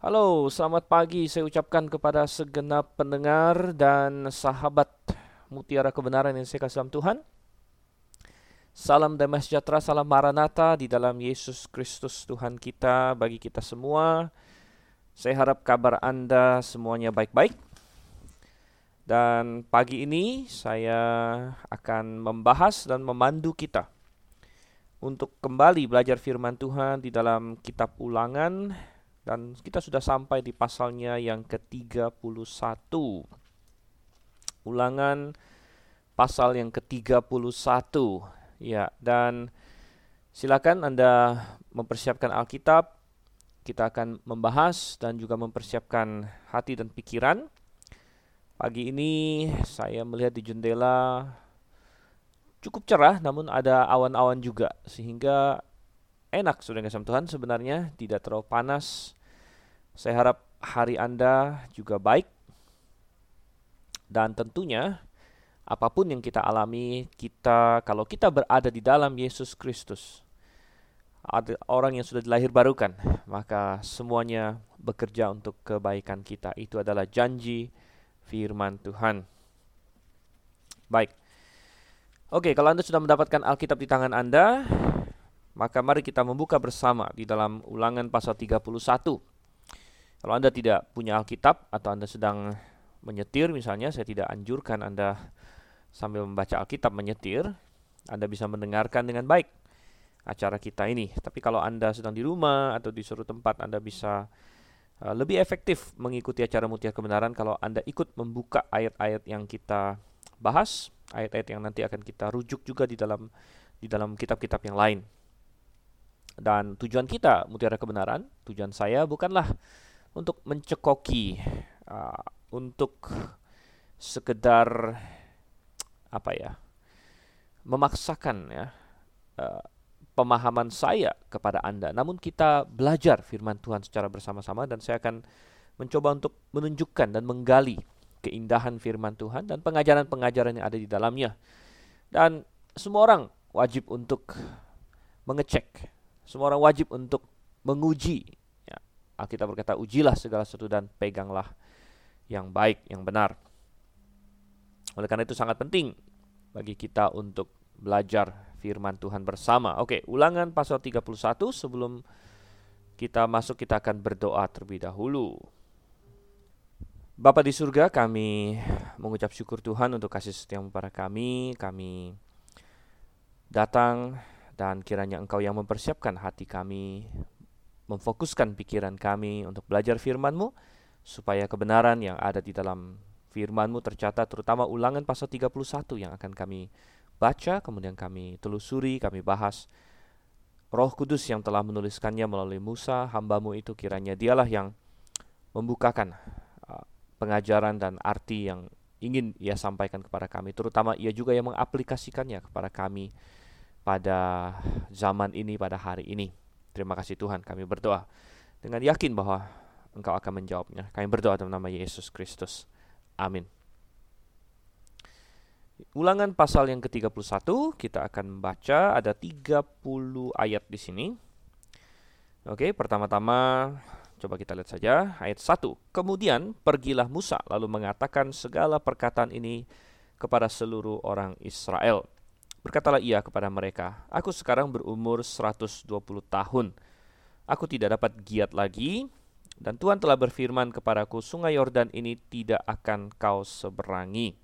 Halo, selamat pagi saya ucapkan kepada segenap pendengar dan sahabat mutiara kebenaran yang saya kasih dalam Tuhan. Salam damai sejahtera, salam maranatha di dalam Yesus Kristus Tuhan kita bagi kita semua. Saya harap kabar Anda semuanya baik-baik. Dan pagi ini saya akan membahas dan memandu kita untuk kembali belajar firman Tuhan di dalam kitab Ulangan dan kita sudah sampai di pasalnya yang ke-31. Ulangan pasal yang ke-31. Ya, dan silakan Anda mempersiapkan Alkitab. Kita akan membahas dan juga mempersiapkan hati dan pikiran. Pagi ini saya melihat di jendela cukup cerah namun ada awan-awan juga sehingga enak sudah kasih Tuhan sebenarnya tidak terlalu panas. Saya harap hari Anda juga baik dan tentunya apa pun yang kita alami, kita kalau kita berada di dalam Yesus Kristus, ada orang yang sudah dilahir barukan, maka semuanya bekerja untuk kebaikan kita. Itu adalah janji firman Tuhan. Baik. Oke, kalau Anda sudah mendapatkan Alkitab di tangan Anda, maka mari kita membuka bersama di dalam ulangan pasal 31. Kalau Anda tidak punya Alkitab atau Anda sedang menyetir misalnya, saya tidak anjurkan Anda sambil membaca Alkitab menyetir, Anda bisa mendengarkan dengan baik acara kita ini. Tapi kalau Anda sedang di rumah atau di suatu tempat, Anda bisa uh, lebih efektif mengikuti acara mutiara kebenaran kalau Anda ikut membuka ayat-ayat yang kita bahas, ayat-ayat yang nanti akan kita rujuk juga di dalam di dalam kitab-kitab yang lain. Dan tujuan kita Mutiara Kebenaran, tujuan saya bukanlah untuk mencekoki, uh, untuk sekedar apa ya, memaksakan ya uh, pemahaman saya kepada Anda. Namun kita belajar firman Tuhan secara bersama-sama dan saya akan mencoba untuk menunjukkan dan menggali keindahan firman Tuhan dan pengajaran-pengajaran yang ada di dalamnya. Dan semua orang wajib untuk mengecek semua orang wajib untuk menguji. Alkitab berkata, ujilah segala sesuatu dan peganglah yang baik, yang benar. Oleh karena itu sangat penting bagi kita untuk belajar firman Tuhan bersama. Oke, ulangan pasal 31 sebelum kita masuk kita akan berdoa terlebih dahulu. Bapak di surga, kami mengucap syukur Tuhan untuk kasih setiamu pada kami. Kami datang dan kiranya Engkau yang mempersiapkan hati kami, memfokuskan pikiran kami untuk belajar firman-Mu, supaya kebenaran yang ada di dalam firman-Mu tercatat, terutama ulangan pasal 31 yang akan kami baca, kemudian kami telusuri, kami bahas. Roh Kudus yang telah menuliskannya melalui Musa, hambamu itu kiranya dialah yang membukakan uh, pengajaran dan arti yang ingin ia sampaikan kepada kami, terutama ia juga yang mengaplikasikannya kepada kami pada zaman ini, pada hari ini. Terima kasih Tuhan, kami berdoa dengan yakin bahwa Engkau akan menjawabnya. Kami berdoa dalam nama Yesus Kristus. Amin. Ulangan pasal yang ke-31 kita akan membaca ada 30 ayat di sini. Oke, pertama-tama coba kita lihat saja ayat 1. Kemudian pergilah Musa lalu mengatakan segala perkataan ini kepada seluruh orang Israel. Berkatalah ia kepada mereka, Aku sekarang berumur 120 tahun. Aku tidak dapat giat lagi, dan Tuhan telah berfirman kepadaku, sungai Yordan ini tidak akan kau seberangi.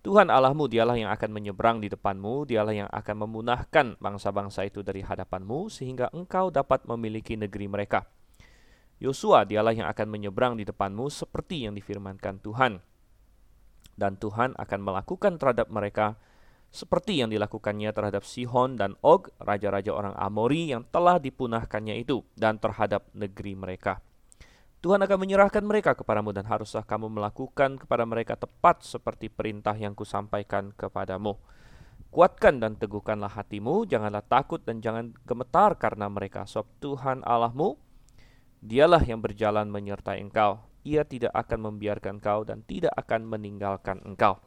Tuhan Allahmu dialah yang akan menyeberang di depanmu, dialah yang akan memunahkan bangsa-bangsa itu dari hadapanmu, sehingga engkau dapat memiliki negeri mereka. Yosua dialah yang akan menyeberang di depanmu seperti yang difirmankan Tuhan. Dan Tuhan akan melakukan terhadap mereka seperti yang dilakukannya terhadap Sihon dan Og, raja-raja orang Amori yang telah dipunahkannya itu, dan terhadap negeri mereka. Tuhan akan menyerahkan mereka kepadamu dan haruslah kamu melakukan kepada mereka tepat seperti perintah yang kusampaikan kepadamu. Kuatkan dan teguhkanlah hatimu, janganlah takut dan jangan gemetar karena mereka. Sebab Tuhan Allahmu, dialah yang berjalan menyertai engkau. Ia tidak akan membiarkan engkau dan tidak akan meninggalkan engkau.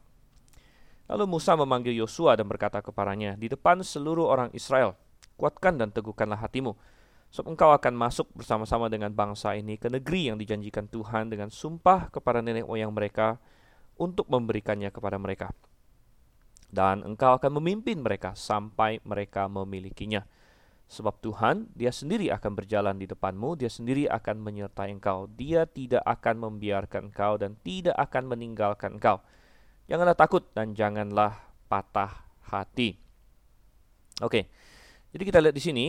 Lalu Musa memanggil Yosua dan berkata kepadanya, "Di depan seluruh orang Israel, kuatkan dan teguhkanlah hatimu, Sebab engkau akan masuk bersama-sama dengan bangsa ini ke negeri yang dijanjikan Tuhan dengan sumpah kepada nenek moyang mereka untuk memberikannya kepada mereka. Dan engkau akan memimpin mereka sampai mereka memilikinya. Sebab Tuhan, dia sendiri akan berjalan di depanmu, dia sendiri akan menyertai engkau. Dia tidak akan membiarkan engkau dan tidak akan meninggalkan engkau. Janganlah takut dan janganlah patah hati. Oke, jadi kita lihat di sini,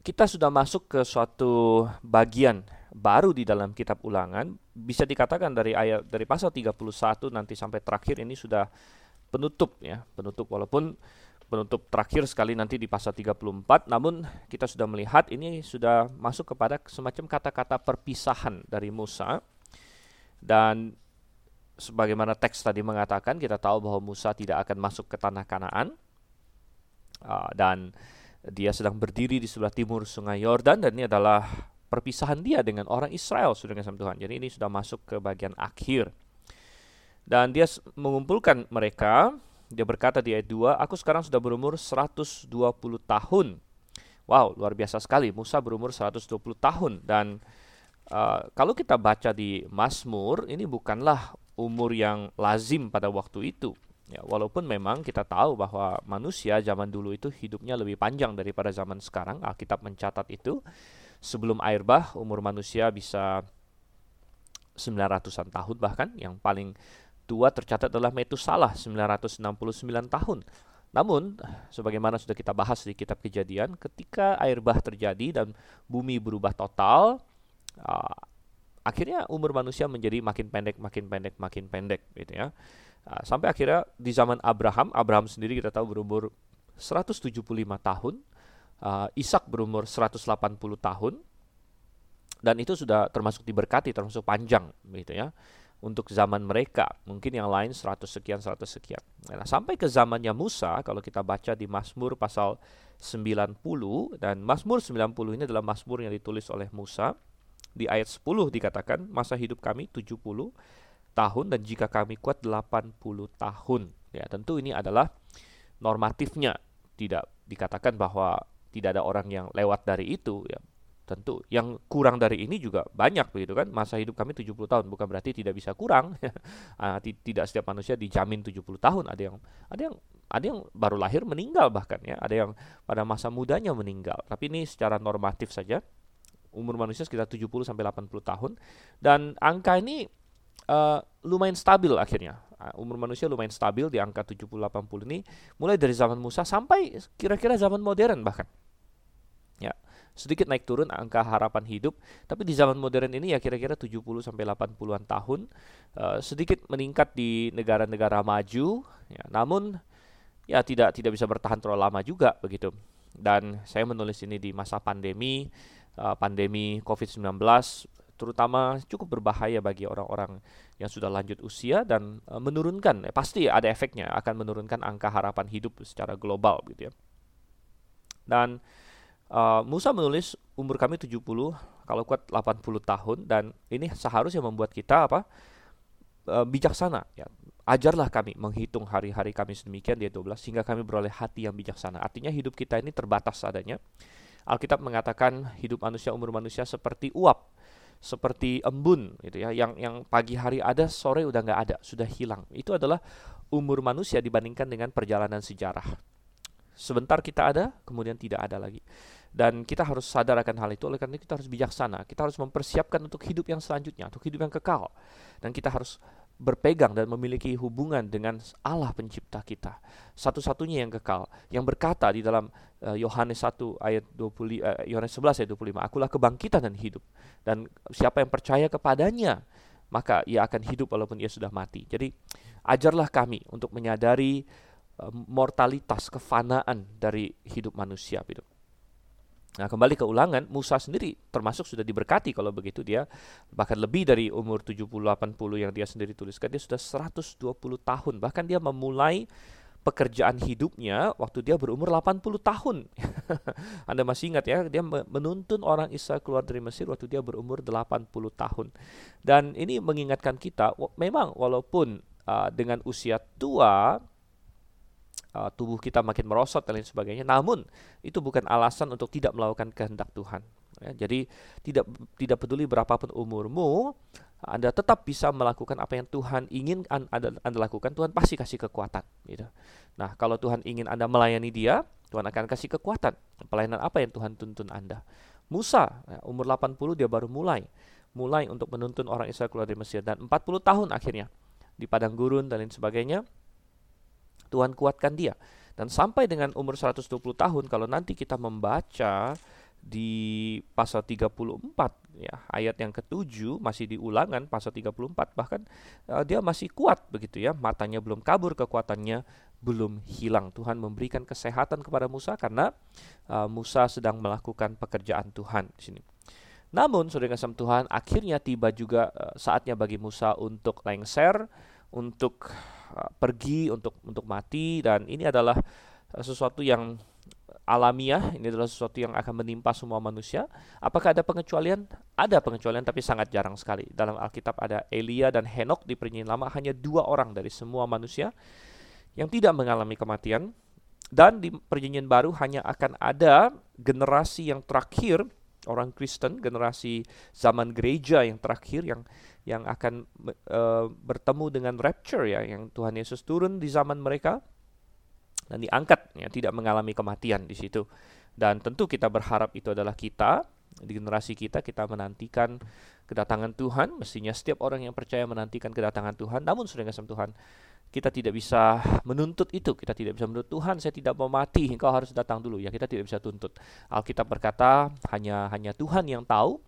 kita sudah masuk ke suatu bagian baru di dalam kitab Ulangan. Bisa dikatakan dari ayat dari pasal 31 nanti sampai terakhir ini sudah penutup ya, penutup walaupun penutup terakhir sekali nanti di pasal 34 namun kita sudah melihat ini sudah masuk kepada semacam kata-kata perpisahan dari Musa dan sebagaimana teks tadi mengatakan kita tahu bahwa Musa tidak akan masuk ke tanah Kanaan uh, dan dia sedang berdiri di sebelah timur sungai Yordan dan ini adalah perpisahan dia dengan orang Israel sudah sama Tuhan. Jadi ini sudah masuk ke bagian akhir. Dan dia mengumpulkan mereka, dia berkata di ayat 2, aku sekarang sudah berumur 120 tahun. Wow, luar biasa sekali. Musa berumur 120 tahun dan uh, kalau kita baca di Mazmur, ini bukanlah umur yang lazim pada waktu itu. Ya, walaupun memang kita tahu bahwa manusia zaman dulu itu hidupnya lebih panjang daripada zaman sekarang, Alkitab mencatat itu. Sebelum air bah, umur manusia bisa 900-an tahun bahkan, yang paling tua tercatat adalah Metusalah 969 tahun. Namun, sebagaimana sudah kita bahas di kitab kejadian, ketika air bah terjadi dan bumi berubah total, uh, akhirnya umur manusia menjadi makin pendek, makin pendek, makin pendek gitu ya. Nah, sampai akhirnya di zaman Abraham, Abraham sendiri kita tahu berumur 175 tahun, uh, Ishak berumur 180 tahun, dan itu sudah termasuk diberkati, termasuk panjang, gitu ya. Untuk zaman mereka, mungkin yang lain 100 sekian, 100 sekian. Nah, sampai ke zamannya Musa, kalau kita baca di Mazmur pasal 90, dan Mazmur 90 ini adalah Mazmur yang ditulis oleh Musa, di ayat 10 dikatakan, masa hidup kami 70, tahun dan jika kami kuat 80 tahun. Ya, tentu ini adalah normatifnya. Tidak dikatakan bahwa tidak ada orang yang lewat dari itu ya. Tentu yang kurang dari ini juga banyak begitu kan. Masa hidup kami 70 tahun bukan berarti tidak bisa kurang. Ah, tidak setiap manusia dijamin 70 tahun. Ada yang ada yang ada yang baru lahir meninggal bahkan ya. Ada yang pada masa mudanya meninggal. Tapi ini secara normatif saja umur manusia sekitar 70 sampai 80 tahun dan angka ini uh, lumayan stabil akhirnya. Uh, umur manusia lumayan stabil di angka 70-80 ini mulai dari zaman Musa sampai kira-kira zaman modern bahkan. Ya, sedikit naik turun angka harapan hidup, tapi di zaman modern ini ya kira-kira 70 sampai 80-an tahun uh, sedikit meningkat di negara-negara maju, ya, namun ya tidak tidak bisa bertahan terlalu lama juga begitu. Dan saya menulis ini di masa pandemi, uh, pandemi COVID-19 terutama cukup berbahaya bagi orang-orang yang sudah lanjut usia dan e, menurunkan eh, pasti ada efeknya akan menurunkan angka harapan hidup secara global gitu ya. Dan uh, Musa menulis umur kami 70 kalau kuat 80 tahun dan ini seharusnya membuat kita apa? Uh, bijaksana ya. Ajarlah kami menghitung hari-hari kami sedemikian dia 12 sehingga kami beroleh hati yang bijaksana. Artinya hidup kita ini terbatas adanya. Alkitab mengatakan hidup manusia umur manusia seperti uap seperti embun gitu ya. Yang yang pagi hari ada sore udah nggak ada sudah hilang. Itu adalah umur manusia dibandingkan dengan perjalanan sejarah. Sebentar kita ada kemudian tidak ada lagi. Dan kita harus sadar akan hal itu. Oleh karena kita harus bijaksana. Kita harus mempersiapkan untuk hidup yang selanjutnya untuk hidup yang kekal. Dan kita harus berpegang dan memiliki hubungan dengan Allah pencipta kita. Satu-satunya yang kekal, yang berkata di dalam eh, Yohanes uh, 1 ayat 20 uh, Yohanes 11 ayat 25, akulah kebangkitan dan hidup. Dan siapa yang percaya kepadanya, maka ia akan hidup walaupun ia sudah mati. Jadi ajarlah kami untuk menyadari uh, mortalitas, kefanaan dari hidup manusia gitu. Nah, kembali ke ulangan, Musa sendiri termasuk sudah diberkati kalau begitu dia bahkan lebih dari umur 70 80 yang dia sendiri tuliskan, dia sudah 120 tahun. Bahkan dia memulai pekerjaan hidupnya waktu dia berumur 80 tahun. Anda masih ingat ya, dia menuntun orang Israel keluar dari Mesir waktu dia berumur 80 tahun. Dan ini mengingatkan kita memang walaupun uh, dengan usia tua uh, tubuh kita makin merosot dan lain sebagainya. Namun itu bukan alasan untuk tidak melakukan kehendak Tuhan. Ya, jadi tidak tidak peduli berapapun umurmu, Anda tetap bisa melakukan apa yang Tuhan ingin Anda, anda lakukan. Tuhan pasti kasih kekuatan. Gitu. Nah, kalau Tuhan ingin Anda melayani Dia, Tuhan akan kasih kekuatan. Pelayanan apa yang Tuhan tuntun Anda? Musa, ya, umur 80 dia baru mulai, mulai untuk menuntun orang Israel keluar dari Mesir dan 40 tahun akhirnya di padang gurun dan lain sebagainya Tuhan kuatkan dia. Dan sampai dengan umur 120 tahun kalau nanti kita membaca di pasal 34 ya ayat yang ketujuh masih diulangan pasal 34 bahkan uh, dia masih kuat begitu ya. Matanya belum kabur kekuatannya belum hilang. Tuhan memberikan kesehatan kepada Musa karena uh, Musa sedang melakukan pekerjaan Tuhan di sini. Namun saudara kasih Tuhan akhirnya tiba juga uh, saatnya bagi Musa untuk lengser untuk pergi untuk untuk mati dan ini adalah uh, sesuatu yang alamiah, ini adalah sesuatu yang akan menimpa semua manusia. Apakah ada pengecualian? Ada pengecualian tapi sangat jarang sekali. Dalam Alkitab ada Elia dan Henok di perjanjian lama hanya dua orang dari semua manusia yang tidak mengalami kematian. Dan di perjanjian baru hanya akan ada generasi yang terakhir orang Kristen, generasi zaman gereja yang terakhir yang yang akan uh, bertemu dengan rapture ya, yang Tuhan Yesus turun di zaman mereka dan diangkat ya, tidak mengalami kematian di situ. Dan tentu kita berharap itu adalah kita di generasi kita kita menantikan kedatangan Tuhan, mestinya setiap orang yang percaya menantikan kedatangan Tuhan. Namun sudah kasih Tuhan, kita tidak bisa menuntut itu. Kita tidak bisa menuntut Tuhan, saya tidak mau mati, engkau harus datang dulu. Ya, kita tidak bisa tuntut. Alkitab berkata, hanya hanya Tuhan yang tahu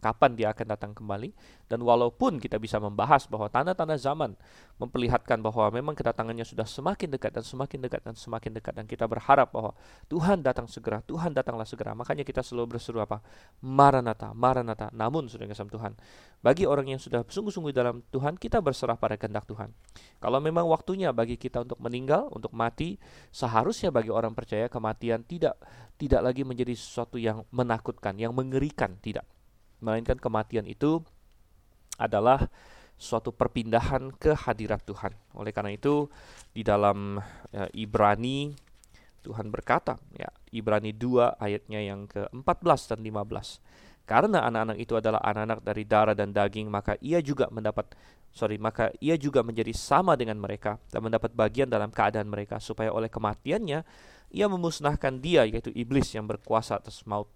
kapan dia akan datang kembali dan walaupun kita bisa membahas bahwa tanda-tanda zaman memperlihatkan bahwa memang kedatangannya sudah semakin dekat dan semakin dekat dan semakin dekat dan kita berharap bahwa Tuhan datang segera, Tuhan datanglah segera. Makanya kita selalu berseru apa? Maranatha, Maranatha. Namun sudah kasih Tuhan, bagi orang yang sudah sungguh-sungguh dalam Tuhan, kita berserah pada kehendak Tuhan. Kalau memang waktunya bagi kita untuk meninggal, untuk mati, seharusnya bagi orang percaya kematian tidak tidak lagi menjadi sesuatu yang menakutkan, yang mengerikan, tidak melainkan kematian itu adalah suatu perpindahan ke hadirat Tuhan. Oleh karena itu di dalam ya, Ibrani Tuhan berkata ya Ibrani 2 ayatnya yang ke-14 dan 15. Karena anak-anak itu adalah anak-anak dari darah dan daging maka ia juga mendapat sorry maka ia juga menjadi sama dengan mereka dan mendapat bagian dalam keadaan mereka supaya oleh kematiannya ia memusnahkan dia yaitu iblis yang berkuasa atas maut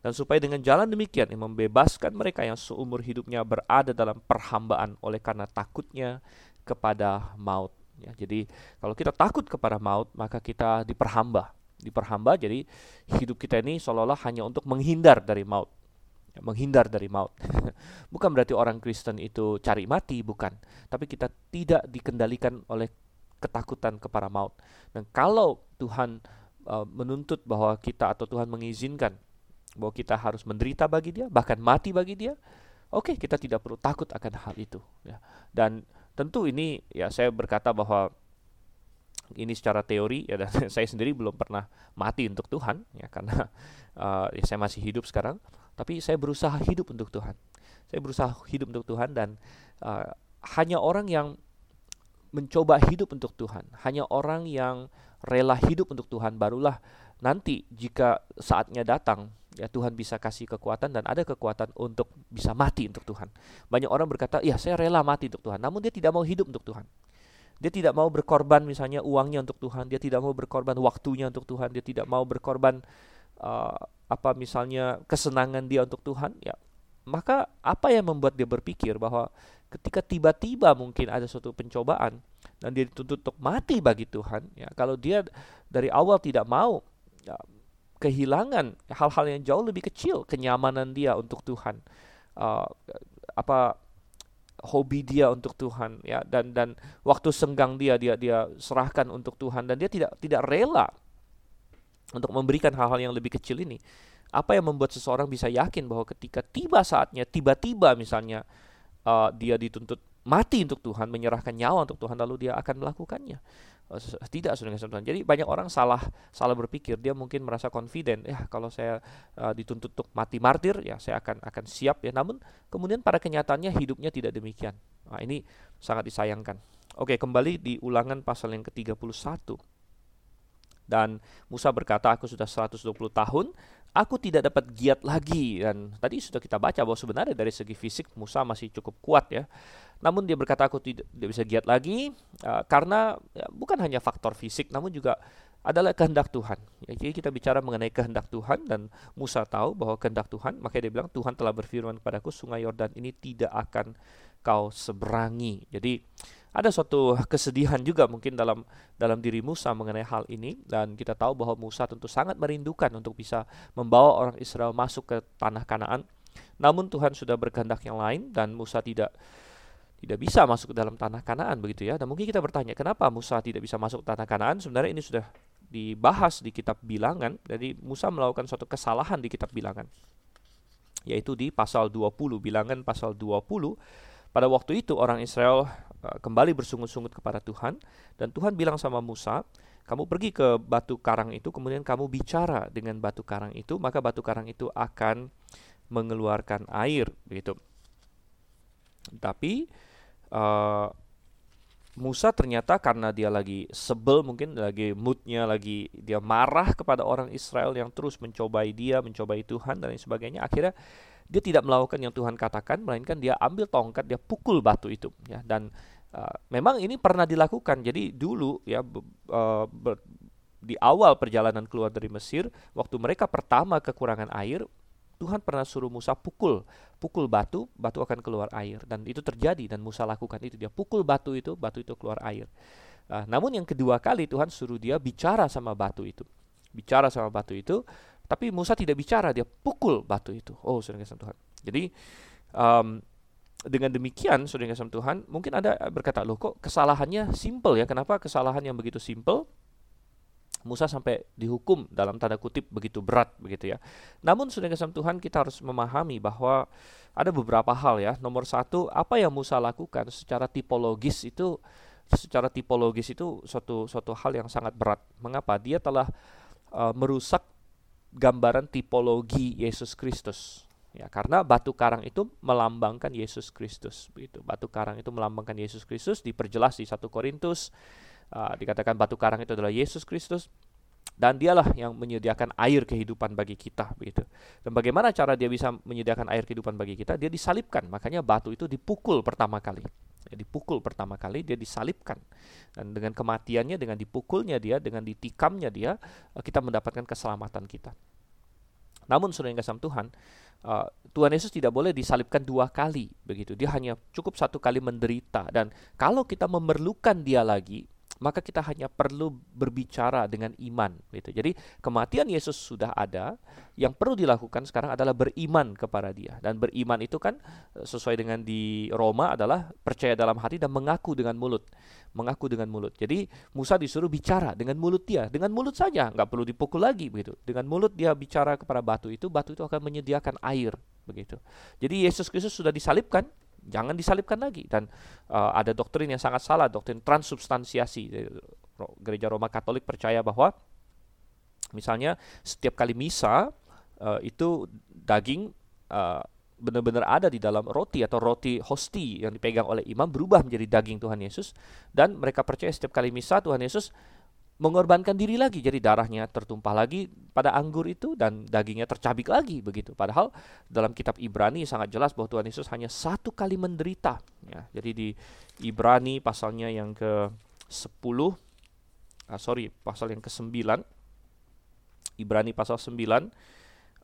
dan supaya dengan jalan demikian yang membebaskan mereka yang seumur hidupnya berada dalam perhambaan oleh karena takutnya kepada maut. Ya, jadi kalau kita takut kepada maut maka kita diperhamba, diperhamba. Jadi hidup kita ini seolah-olah hanya untuk menghindar dari maut, ya, menghindar dari maut. bukan berarti orang Kristen itu cari mati, bukan. Tapi kita tidak dikendalikan oleh ketakutan kepada maut. Dan kalau Tuhan uh, menuntut bahwa kita atau Tuhan mengizinkan bahwa kita harus menderita bagi dia, bahkan mati bagi dia, oke okay, kita tidak perlu takut akan hal itu. Ya. Dan tentu ini ya saya berkata bahwa ini secara teori ya dan saya sendiri belum pernah mati untuk Tuhan ya karena uh, ya saya masih hidup sekarang, tapi saya berusaha hidup untuk Tuhan. Saya berusaha hidup untuk Tuhan dan uh, hanya orang yang mencoba hidup untuk Tuhan, hanya orang yang rela hidup untuk Tuhan barulah nanti jika saatnya datang ya Tuhan bisa kasih kekuatan dan ada kekuatan untuk bisa mati untuk Tuhan. Banyak orang berkata, "Ya, saya rela mati untuk Tuhan." Namun dia tidak mau hidup untuk Tuhan. Dia tidak mau berkorban misalnya uangnya untuk Tuhan, dia tidak mau berkorban waktunya untuk Tuhan, dia tidak mau berkorban uh, apa misalnya kesenangan dia untuk Tuhan, ya. Maka apa yang membuat dia berpikir bahwa ketika tiba-tiba mungkin ada suatu pencobaan dan dia dituntut untuk mati bagi Tuhan, ya kalau dia dari awal tidak mau ya, kehilangan hal-hal yang jauh lebih kecil kenyamanan dia untuk Tuhan. Uh, apa hobi dia untuk Tuhan ya. Dan dan waktu senggang dia dia dia serahkan untuk Tuhan. Dan dia tidak tidak rela untuk memberikan hal-hal yang lebih kecil ini. Apa yang membuat seseorang bisa yakin bahwa ketika tiba saatnya tiba-tiba misalnya uh, dia dituntut mati untuk Tuhan menyerahkan nyawa untuk Tuhan lalu dia akan melakukannya Oh, tidak sudah Tuhan. Jadi banyak orang salah salah berpikir. Dia mungkin merasa confident, ya kalau saya uh, dituntut untuk mati martir, ya saya akan akan siap ya. Namun kemudian pada kenyataannya hidupnya tidak demikian. Nah, ini sangat disayangkan. Oke, kembali di ulangan pasal yang ke-31. Dan Musa berkata, aku sudah 120 tahun, aku tidak dapat giat lagi. Dan tadi sudah kita baca bahwa sebenarnya dari segi fisik Musa masih cukup kuat ya. Namun dia berkata aku tidak, bisa giat lagi uh, karena ya, bukan hanya faktor fisik, namun juga adalah kehendak Tuhan. Ya, jadi kita bicara mengenai kehendak Tuhan dan Musa tahu bahwa kehendak Tuhan, makanya dia bilang Tuhan telah berfirman kepadaku sungai Yordan ini tidak akan kau seberangi. Jadi ada suatu kesedihan juga mungkin dalam dalam diri Musa mengenai hal ini dan kita tahu bahwa Musa tentu sangat merindukan untuk bisa membawa orang Israel masuk ke tanah Kanaan. Namun Tuhan sudah berkehendak yang lain dan Musa tidak tidak bisa masuk ke dalam tanah Kanaan begitu ya. Dan mungkin kita bertanya, kenapa Musa tidak bisa masuk ke tanah Kanaan? Sebenarnya ini sudah dibahas di kitab Bilangan. Jadi Musa melakukan suatu kesalahan di kitab Bilangan. Yaitu di pasal 20, Bilangan pasal 20. Pada waktu itu orang Israel kembali bersungut-sungut kepada Tuhan dan Tuhan bilang sama Musa, kamu pergi ke batu karang itu kemudian kamu bicara dengan batu karang itu maka batu karang itu akan mengeluarkan air begitu. Tapi uh, Musa ternyata karena dia lagi sebel mungkin lagi moodnya lagi dia marah kepada orang Israel yang terus mencobai dia mencobai Tuhan dan lain sebagainya akhirnya dia tidak melakukan yang Tuhan katakan melainkan dia ambil tongkat dia pukul batu itu ya. Dan uh, memang ini pernah dilakukan. Jadi dulu ya ber, di awal perjalanan keluar dari Mesir waktu mereka pertama kekurangan air Tuhan pernah suruh Musa pukul pukul batu batu akan keluar air dan itu terjadi dan Musa lakukan itu dia pukul batu itu batu itu keluar air uh, namun yang kedua kali Tuhan suruh dia bicara sama batu itu bicara sama batu itu tapi Musa tidak bicara, dia pukul batu itu. Oh, saudara kasih Tuhan. Jadi um, dengan demikian, kasih Tuhan, mungkin ada berkata, loh kok kesalahannya simple ya? Kenapa kesalahan yang begitu simple? Musa sampai dihukum dalam tanda kutip begitu berat begitu ya. Namun sudah kasih Tuhan kita harus memahami bahwa ada beberapa hal ya. Nomor satu, apa yang Musa lakukan secara tipologis itu secara tipologis itu suatu suatu hal yang sangat berat. Mengapa? Dia telah uh, merusak gambaran tipologi Yesus Kristus. Ya, karena batu karang itu melambangkan Yesus Kristus, begitu. Batu karang itu melambangkan Yesus Kristus diperjelas di 1 Korintus uh, dikatakan batu karang itu adalah Yesus Kristus dan dialah yang menyediakan air kehidupan bagi kita begitu. Dan bagaimana cara dia bisa menyediakan air kehidupan bagi kita? Dia disalibkan. Makanya batu itu dipukul pertama kali. Ya, dipukul pertama kali dia disalibkan. Dan dengan kematiannya, dengan dipukulnya dia, dengan ditikamnya dia, eh, kita mendapatkan keselamatan kita. Namun sudah yang kasih Tuhan, uh, Tuhan Yesus tidak boleh disalibkan dua kali begitu. Dia hanya cukup satu kali menderita dan kalau kita memerlukan dia lagi, maka kita hanya perlu berbicara dengan iman gitu. Jadi kematian Yesus sudah ada, yang perlu dilakukan sekarang adalah beriman kepada Dia. Dan beriman itu kan eh, sesuai dengan di Roma adalah percaya dalam hati dan mengaku dengan mulut. Mengaku dengan mulut. Jadi Musa disuruh bicara dengan mulut dia, dengan mulut saja, nggak perlu dipukul lagi begitu. Dengan mulut dia bicara kepada batu itu, batu itu akan menyediakan air begitu. Jadi Yesus Kristus sudah disalibkan, jangan disalibkan lagi. Dan uh, ada doktrin yang sangat salah doktrin transubstansiasi. Gereja Roma Katolik percaya bahwa misalnya setiap kali misa uh, itu daging uh, benar-benar ada di dalam roti atau roti hosti yang dipegang oleh imam berubah menjadi daging Tuhan Yesus. Dan mereka percaya setiap kali misa Tuhan Yesus mengorbankan diri lagi. Jadi darahnya tertumpah lagi pada anggur itu dan dagingnya tercabik lagi begitu. Padahal dalam kitab Ibrani sangat jelas bahwa Tuhan Yesus hanya satu kali menderita. Ya jadi di Ibrani pasalnya yang ke 10 ah, sorry pasal yang ke 9 Ibrani pasal 9 uh,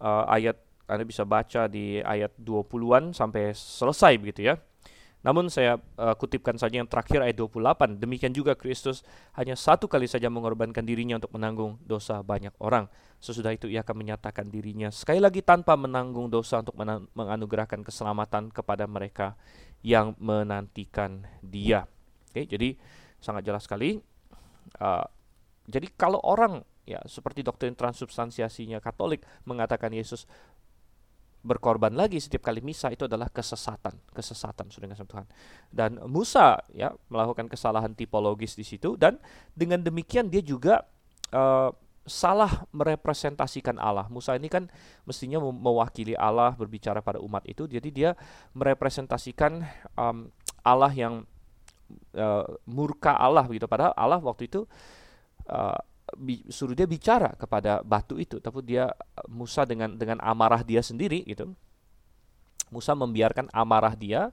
ah, ayat Anda bisa baca di ayat 20-an sampai selesai begitu ya namun saya uh, kutipkan saja yang terakhir ayat 28. Demikian juga Kristus hanya satu kali saja mengorbankan dirinya untuk menanggung dosa banyak orang. Sesudah itu ia akan menyatakan dirinya sekali lagi tanpa menanggung dosa untuk menganugerahkan keselamatan kepada mereka yang menantikan dia. Oke, jadi sangat jelas sekali. Uh, jadi kalau orang ya seperti doktrin transubstansiasinya Katolik mengatakan Yesus berkorban lagi setiap kali misa itu adalah kesesatan, kesesatan sudah dengan Tuhan. Dan Musa ya melakukan kesalahan tipologis di situ dan dengan demikian dia juga uh, salah merepresentasikan Allah. Musa ini kan mestinya mewakili Allah berbicara pada umat itu, jadi dia merepresentasikan um, Allah yang uh, murka Allah gitu. Padahal Allah waktu itu uh, suruh dia bicara kepada batu itu, tapi dia Musa dengan dengan amarah dia sendiri gitu. Musa membiarkan amarah dia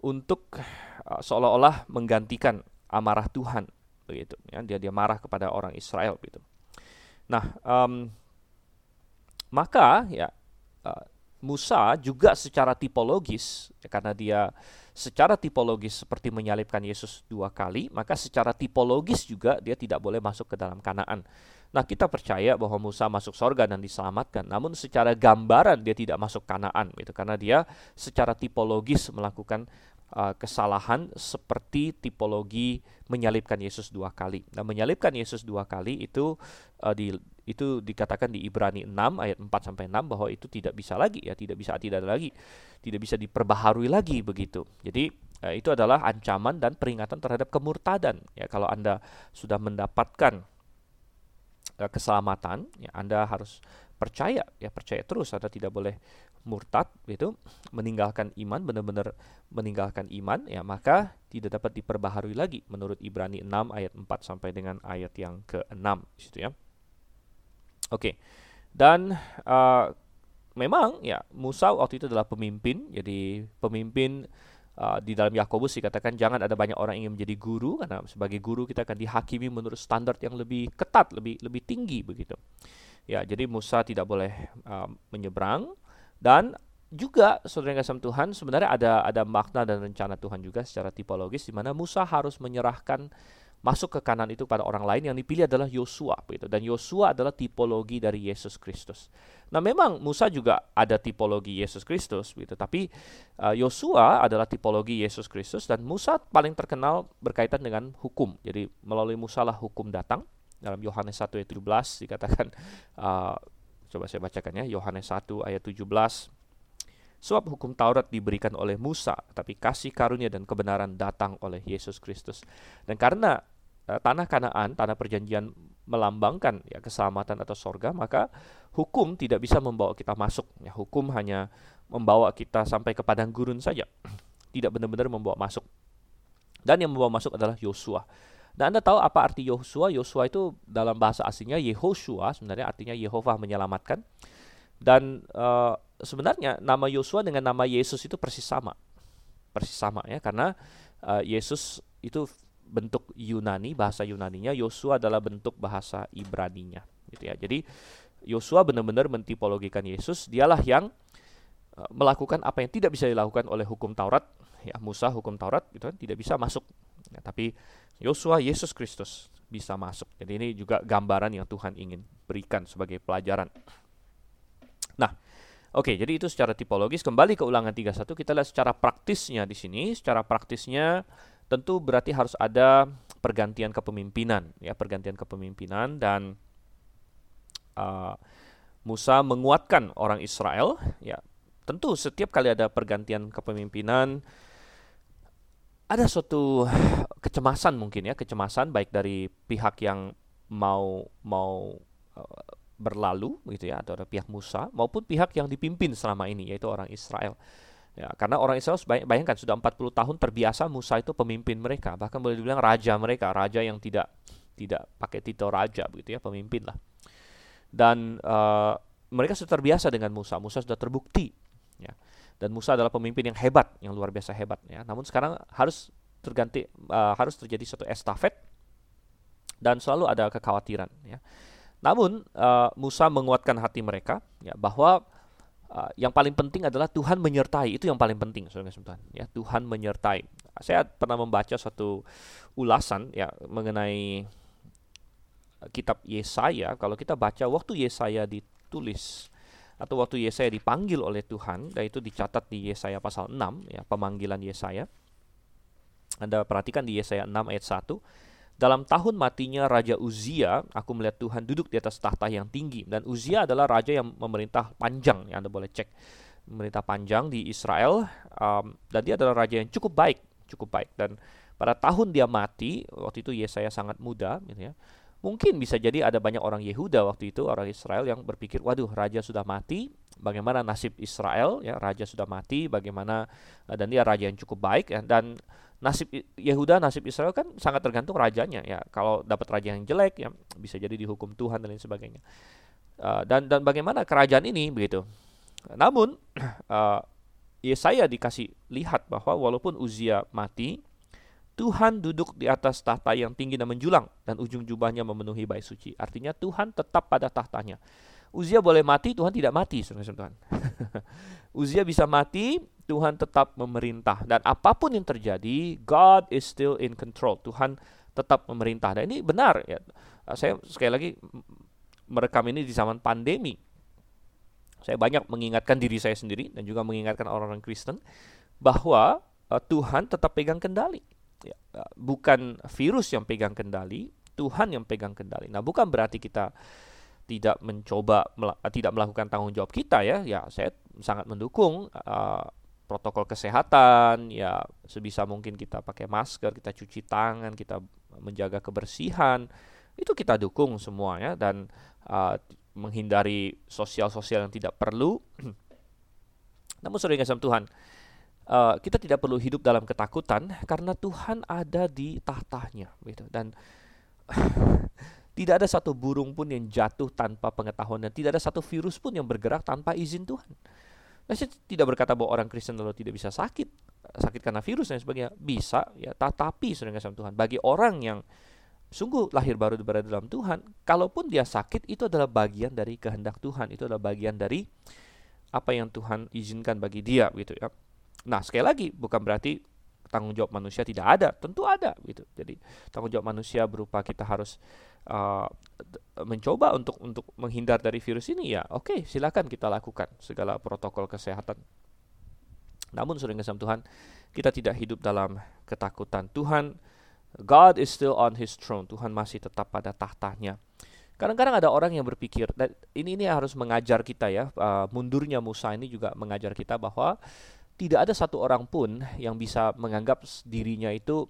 untuk uh, seolah-olah menggantikan amarah Tuhan begitu. Ya dia dia marah kepada orang Israel gitu. Nah um, maka ya uh, Musa juga secara tipologis ya, karena dia secara tipologis seperti menyalibkan Yesus dua kali maka secara tipologis juga dia tidak boleh masuk ke dalam Kanaan Nah, kita percaya bahwa Musa masuk sorga dan diselamatkan. Namun secara gambaran dia tidak masuk Kanaan gitu karena dia secara tipologis melakukan uh, kesalahan seperti tipologi menyalibkan Yesus dua kali. Nah, menyalibkan Yesus dua kali itu uh, di itu dikatakan di Ibrani 6 ayat 4 sampai 6 bahwa itu tidak bisa lagi ya, tidak bisa tidak ada lagi, tidak bisa diperbaharui lagi begitu. Jadi uh, itu adalah ancaman dan peringatan terhadap kemurtadan ya kalau Anda sudah mendapatkan uh, keselamatan ya Anda harus percaya ya percaya terus Anda tidak boleh murtad itu meninggalkan iman benar-benar meninggalkan iman ya maka tidak dapat diperbaharui lagi menurut Ibrani 6 ayat 4 sampai dengan ayat yang ke-6 situ ya. Oke. Dan uh, memang ya Musa waktu itu adalah pemimpin jadi pemimpin uh, di dalam Yakobus dikatakan jangan ada banyak orang ingin menjadi guru karena sebagai guru kita akan dihakimi menurut standar yang lebih ketat, lebih lebih tinggi begitu. Ya, jadi Musa tidak boleh uh, menyeberang dan juga saudara yang kasih Tuhan sebenarnya ada ada makna dan rencana Tuhan juga secara tipologis di mana Musa harus menyerahkan masuk ke kanan itu pada orang lain yang dipilih adalah Yosua begitu dan Yosua adalah tipologi dari Yesus Kristus. Nah, memang Musa juga ada tipologi Yesus Kristus begitu, tapi uh, Yosua uh, adalah tipologi Yesus Kristus dan Musa paling terkenal berkaitan dengan hukum. Jadi melalui Musa lah hukum datang. Dalam Yohanes 1 ayat 17 dikatakan uh, Coba saya bacakan ya, Yohanes 1 ayat 17. Sebab hukum Taurat diberikan oleh Musa, tapi kasih karunia dan kebenaran datang oleh Yesus Kristus. Dan karena uh, tanah Kanaan, tanah perjanjian melambangkan ya keselamatan atau sorga, maka hukum tidak bisa membawa kita masuk. Ya, hukum hanya membawa kita sampai ke padang gurun saja, tidak benar-benar membawa masuk. Dan yang membawa masuk adalah Yosua. Dan Anda tahu apa arti Yosua? Yosua itu dalam bahasa aslinya Yehoshua, sebenarnya artinya Yehova menyelamatkan. Dan uh, sebenarnya nama Yosua dengan nama Yesus itu persis sama. Persis sama ya, karena uh, Yesus itu bentuk Yunani, bahasa Yunaninya, Yosua adalah bentuk bahasa Ibraninya, gitu ya. Jadi Yosua benar-benar mentipologikan Yesus, dialah yang uh, melakukan apa yang tidak bisa dilakukan oleh hukum Taurat, ya Musa hukum Taurat gitu kan tidak bisa masuk. Ya, tapi Yosua Yesus Kristus bisa masuk. Jadi ini juga gambaran yang Tuhan ingin berikan sebagai pelajaran. Nah, oke, jadi itu secara tipologis. Kembali ke ulangan 31, kita lihat secara praktisnya di sini. Secara praktisnya tentu berarti harus ada pergantian kepemimpinan, ya pergantian kepemimpinan dan uh, Musa menguatkan orang Israel. Ya, tentu setiap kali ada pergantian kepemimpinan ada suatu kecemasan mungkin ya, kecemasan baik dari pihak yang mau mau uh, berlalu gitu ya atau ada pihak Musa maupun pihak yang dipimpin selama ini yaitu orang Israel. Ya, karena orang Israel bayangkan sudah 40 tahun terbiasa Musa itu pemimpin mereka, bahkan boleh dibilang raja mereka, raja yang tidak tidak pakai titel raja begitu ya, pemimpin lah. Dan uh, mereka sudah terbiasa dengan Musa, Musa sudah terbukti ya dan Musa adalah pemimpin yang hebat, yang luar biasa hebat ya. Namun sekarang harus terganti uh, harus terjadi satu estafet dan selalu ada kekhawatiran ya. Namun uh, Musa menguatkan hati mereka ya bahwa uh, yang paling penting adalah Tuhan menyertai. Itu yang paling penting Saudara ya. Tuhan menyertai. Saya pernah membaca satu ulasan ya mengenai kitab Yesaya. Kalau kita baca waktu Yesaya ditulis atau waktu Yesaya dipanggil oleh Tuhan dan itu dicatat di Yesaya pasal 6 ya pemanggilan Yesaya Anda perhatikan di Yesaya 6 ayat 1 dalam tahun matinya Raja Uzia aku melihat Tuhan duduk di atas tahta yang tinggi. Dan Uzia adalah raja yang memerintah panjang ya Anda boleh cek. Memerintah panjang di Israel um, dan dia adalah raja yang cukup baik cukup baik. Dan pada tahun dia mati waktu itu Yesaya sangat muda gitu ya Mungkin bisa jadi ada banyak orang Yehuda waktu itu, orang Israel yang berpikir, waduh raja sudah mati, bagaimana nasib Israel? Ya, raja sudah mati, bagaimana dan dia raja yang cukup baik ya, dan nasib Yehuda, nasib Israel kan sangat tergantung rajanya ya. Kalau dapat raja yang jelek ya bisa jadi dihukum Tuhan dan lain sebagainya. Uh, dan dan bagaimana kerajaan ini begitu. Namun uh, Yesaya dikasih lihat bahwa walaupun Uzia mati, Tuhan duduk di atas tahta yang tinggi dan menjulang dan ujung jubahnya memenuhi bait suci. Artinya Tuhan tetap pada tahtanya. Uzia boleh mati, Tuhan tidak mati, Tuhan. Uzia bisa mati, Tuhan tetap memerintah dan apa pun yang terjadi, God is still in control. Tuhan tetap memerintah. Dan ini benar ya. Saya sekali lagi merekam ini di zaman pandemi. Saya banyak mengingatkan diri saya sendiri dan juga mengingatkan orang-orang Kristen bahwa uh, Tuhan tetap pegang kendali ya, ya, bukan virus yang pegang kendali, Tuhan yang pegang kendali. Nah, bukan berarti kita tidak mencoba tidak melakukan tanggung jawab kita ya. Ya, saya sangat mendukung uh, protokol kesehatan, ya sebisa mungkin kita pakai masker, kita cuci tangan, kita menjaga kebersihan. Itu kita dukung semua ya dan uh, menghindari sosial-sosial yang tidak perlu. Namun sering kasih Tuhan, uh, kita tidak perlu hidup dalam ketakutan karena Tuhan ada di tahtanya gitu dan tidak ada satu burung pun yang jatuh tanpa pengetahuan dan tidak ada satu virus pun yang bergerak tanpa izin Tuhan. Nah, saya tidak berkata bahwa orang Kristen lalu tidak bisa sakit, sakit karena virus dan sebagainya. Bisa, ya. Tetapi, saudara sama Tuhan, bagi orang yang sungguh lahir baru berada dalam Tuhan, kalaupun dia sakit, itu adalah bagian dari kehendak Tuhan. Itu adalah bagian dari apa yang Tuhan izinkan bagi dia, gitu ya. Nah, sekali lagi bukan berarti tanggung jawab manusia tidak ada, tentu ada gitu. Jadi tanggung jawab manusia berupa kita harus uh, mencoba untuk untuk menghindar dari virus ini ya. Oke, okay, silakan kita lakukan segala protokol kesehatan. Namun sering kesam Tuhan, kita tidak hidup dalam ketakutan. Tuhan God is still on his throne. Tuhan masih tetap pada tahtanya. Kadang-kadang ada orang yang berpikir dan ini ini harus mengajar kita ya. Uh, mundurnya Musa ini juga mengajar kita bahwa tidak ada satu orang pun yang bisa menganggap dirinya itu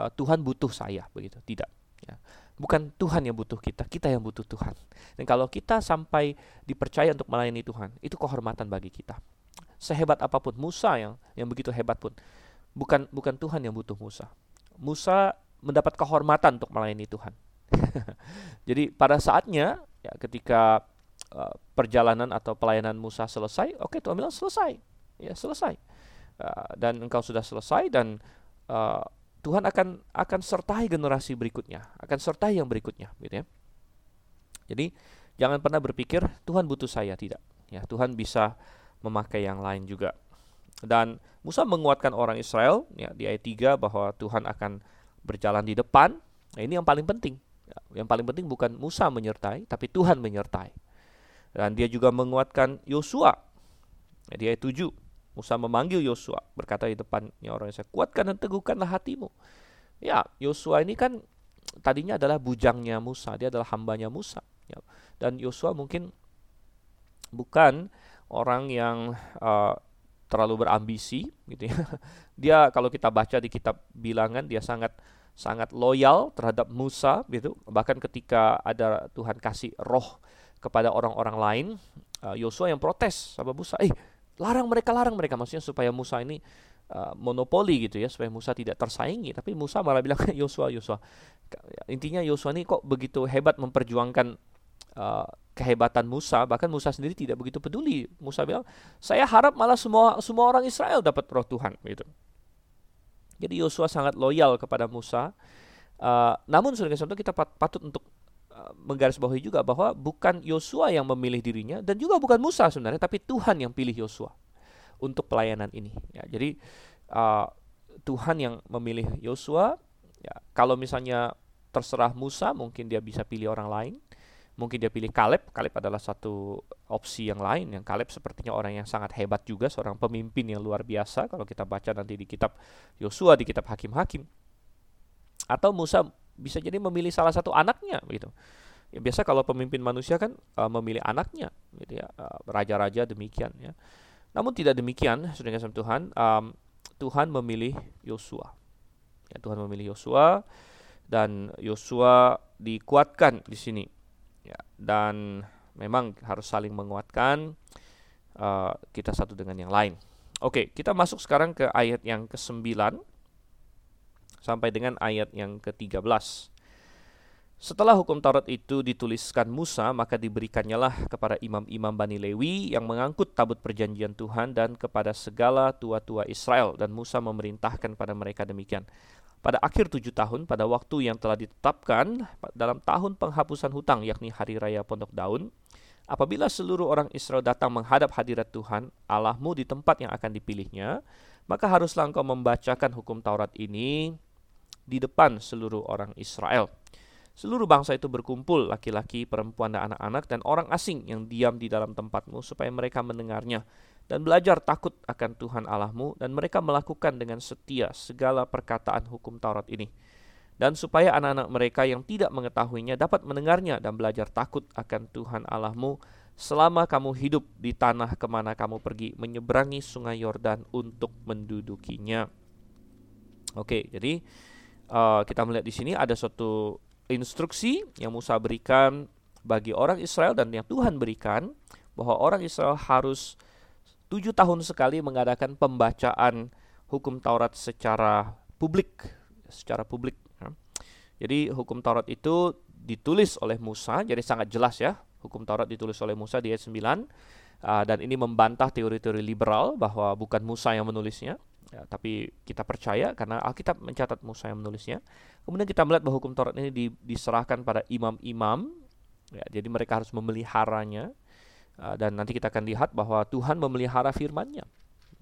uh, Tuhan butuh saya begitu. Tidak ya. bukan Tuhan yang butuh kita kita yang butuh Tuhan. Dan kalau kita sampai dipercaya untuk melayani Tuhan itu kehormatan bagi kita. Sehebat apa pun Musa yang yang begitu hebat pun bukan bukan Tuhan yang butuh Musa. Musa mendapat kehormatan untuk melayani Tuhan. Jadi pada saatnya ya ketika uh, perjalanan atau pelayanan Musa selesai oke okay, Tuhan bilang selesai ya selesai. Uh, dan engkau sudah selesai dan uh, Tuhan akan akan sertai generasi berikutnya akan sertai yang berikutnya gitu ya. Jadi jangan pernah berpikir Tuhan butuh saya. Tidak. Ya Tuhan bisa memakai yang lain juga. Dan Musa menguatkan orang Israel ya di ayat 3 bahwa Tuhan akan berjalan di depan. Nah, ini yang paling penting. Ya, yang paling penting bukan Musa menyertai tapi Tuhan menyertai. Dan dia juga menguatkan Yosua ya, di ayat 7 Musa memanggil Yosua, berkata di depannya orang Israel, kuatkan dan teguhkanlah hatimu. Ya, Yosua ini kan tadinya adalah bujangnya Musa, dia adalah hambanya Musa. Ya. Dan Yosua mungkin bukan orang yang uh, terlalu berambisi, gitu ya. Dia kalau kita baca di kitab Bilangan, dia sangat sangat loyal terhadap Musa, gitu. Bahkan ketika ada Tuhan kasih roh kepada orang-orang lain, uh, Yosua yang protes sama Musa, eh larang mereka larang mereka. Maksudnya supaya Musa ini uh, monopoli gitu ya supaya Musa tidak tersaingi. Tapi Musa malah bilang Yosua Yosua intinya Yosua ini kok begitu hebat memperjuangkan uh, kehebatan Musa. Bahkan Musa sendiri tidak begitu peduli. Musa bilang saya harap malah semua semua orang Israel dapat roh Tuhan gitu. Jadi Yosua sangat loyal kepada Musa. Uh, namun sudah kita patut untuk menggarisbawahi juga bahwa bukan Yosua yang memilih dirinya dan juga bukan Musa sebenarnya tapi Tuhan yang pilih Yosua untuk pelayanan ini. Ya jadi uh, Tuhan yang memilih Yosua ya kalau misalnya terserah Musa mungkin dia bisa pilih orang lain. Mungkin dia pilih Kaleb. Kaleb adalah satu opsi yang lain yang Kaleb sepertinya orang yang sangat hebat juga seorang pemimpin yang luar biasa. Kalau kita baca nanti di kitab Yosua di kitab Hakim-Hakim. Atau Musa bisa jadi memilih salah satu anaknya gitu. Ya, biasa kalau pemimpin manusia kan uh, memilih anaknya gitu ya. Uh, raja-raja demikian ya. Namun tidak demikian, sudah sama Tuhan, um, Tuhan memilih Yosua. Ya, Tuhan memilih Yosua dan Yosua dikuatkan di sini. Ya, dan memang harus saling menguatkan uh, kita satu dengan yang lain. Oke, kita masuk sekarang ke ayat yang ke-9 sampai dengan ayat yang ke-13. Setelah hukum Taurat itu dituliskan Musa, maka diberikannya kepada imam-imam Bani Lewi yang mengangkut tabut perjanjian Tuhan dan kepada segala tua-tua Israel. Dan Musa memerintahkan pada mereka demikian. Pada akhir tujuh tahun, pada waktu yang telah ditetapkan dalam tahun penghapusan hutang, yakni Hari Raya Pondok Daun, apabila seluruh orang Israel datang menghadap hadirat Tuhan, Allahmu di tempat yang akan dipilihnya, maka haruslah engkau membacakan hukum Taurat ini di depan seluruh orang Israel. Seluruh bangsa itu berkumpul, laki-laki, perempuan, dan anak-anak, dan orang asing yang diam di dalam tempatmu, supaya mereka mendengarnya dan belajar takut akan Tuhan Allahmu, dan mereka melakukan dengan setia segala perkataan hukum Taurat ini. Dan supaya anak-anak mereka yang tidak mengetahuinya dapat mendengarnya dan belajar takut akan Tuhan Allahmu selama kamu hidup di tanah ke mana kamu pergi menyeberangi sungai Yordan untuk mendudukinya. Oke, jadi uh, kita melihat di sini ada suatu instruksi yang Musa berikan bagi orang Israel dan yang Tuhan berikan bahwa orang Israel harus tujuh tahun sekali mengadakan pembacaan hukum Taurat secara publik, secara publik. Ya. Jadi hukum Taurat itu ditulis oleh Musa, jadi sangat jelas ya. Hukum Taurat ditulis oleh Musa di ayat 9 uh, dan ini membantah teori-teori liberal bahwa bukan Musa yang menulisnya, ya, tapi kita percaya karena Alkitab mencatat Musa yang menulisnya. Kemudian kita melihat bahwa hukum Taurat ini di, diserahkan pada imam-imam, ya, jadi mereka harus memeliharanya. Uh, dan nanti kita akan lihat bahwa Tuhan memelihara firman-Nya.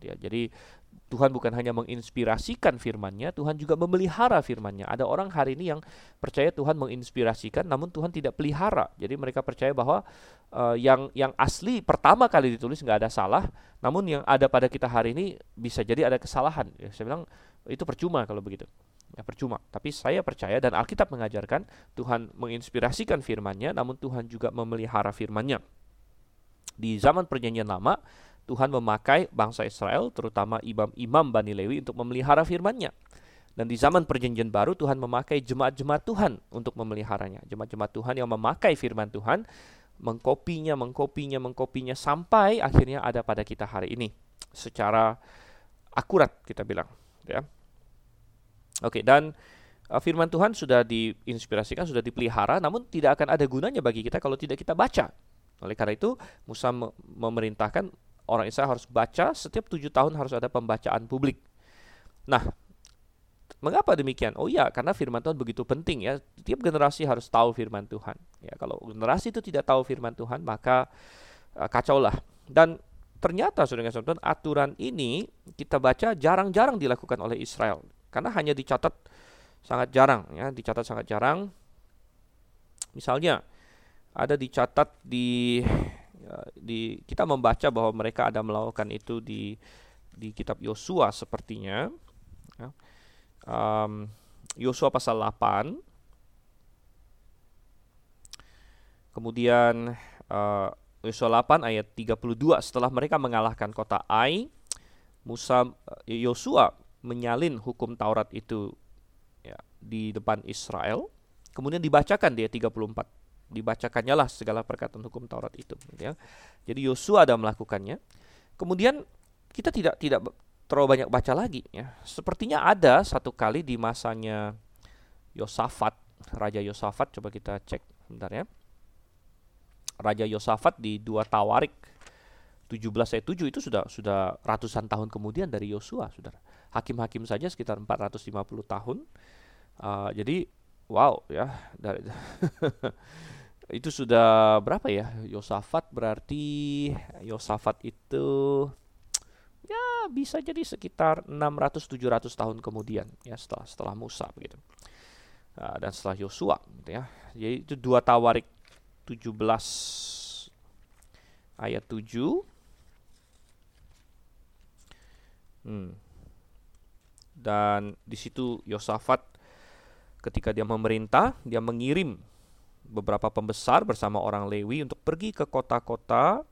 Ya, jadi Tuhan bukan hanya menginspirasikan firman-Nya, Tuhan juga memelihara firman-Nya. Ada orang hari ini yang percaya Tuhan menginspirasikan, namun Tuhan tidak pelihara. Jadi mereka percaya bahwa uh, yang yang asli pertama kali ditulis nggak ada salah, namun yang ada pada kita hari ini bisa jadi ada kesalahan. Ya, saya bilang itu percuma kalau begitu. Ya percuma. Tapi saya percaya dan Alkitab mengajarkan Tuhan menginspirasikan firman-Nya, namun Tuhan juga memelihara firman-Nya. Di zaman perjanjian lama, Tuhan memakai bangsa Israel, terutama imam-imam Bani Lewi untuk memelihara firman-Nya. Dan di zaman perjanjian baru Tuhan memakai jemaat-jemaat Tuhan untuk memeliharanya. Jemaat-jemaat Tuhan yang memakai firman Tuhan, mengkopinya, mengkopinya, mengkopinya sampai akhirnya ada pada kita hari ini. Secara akurat kita bilang. Ya. Oke, dan uh, firman Tuhan sudah diinspirasikan, sudah dipelihara, namun tidak akan ada gunanya bagi kita kalau tidak kita baca. Oleh karena itu, Musa memerintahkan orang Israel harus baca setiap tujuh tahun harus ada pembacaan publik. Nah, mengapa demikian? Oh iya, karena firman Tuhan begitu penting ya. Tiap generasi harus tahu firman Tuhan. Ya, kalau generasi itu tidak tahu firman Tuhan, maka uh, kacaulah. Dan ternyata saudara saudara aturan ini kita baca jarang-jarang dilakukan oleh Israel karena hanya dicatat sangat jarang ya, dicatat sangat jarang. Misalnya ada dicatat di di kita membaca bahwa mereka ada melakukan itu di di kitab Yosua sepertinya. Ya. um, Yosua pasal 8 kemudian uh, Yosua 8 ayat 32 setelah mereka mengalahkan kota Ai Musa eh, Yosua menyalin hukum Taurat itu ya, di depan Israel. Kemudian dibacakan dia 34 dibacakannya lah segala perkataan hukum Taurat itu gitu ya. Jadi Yosua ada melakukannya. Kemudian kita tidak tidak terlalu banyak baca lagi ya. Sepertinya ada satu kali di masanya Yosafat, Raja Yosafat coba kita cek sebentar ya. Raja Yosafat di dua Tawarik 17 ayat 7 itu sudah sudah ratusan tahun kemudian dari Yosua, Saudara. Hakim-hakim saja sekitar 450 tahun. Uh, jadi wow ya dari itu sudah berapa ya? Yosafat berarti Yosafat itu ya bisa jadi sekitar 600-700 tahun kemudian ya setelah setelah Musa begitu. Nah, dan setelah Yosua gitu ya. Jadi itu dua Tawarik 17 ayat 7 hmm. dan di situ Yosafat ketika dia memerintah dia mengirim beberapa pembesar bersama orang Lewi untuk pergi ke kota-kota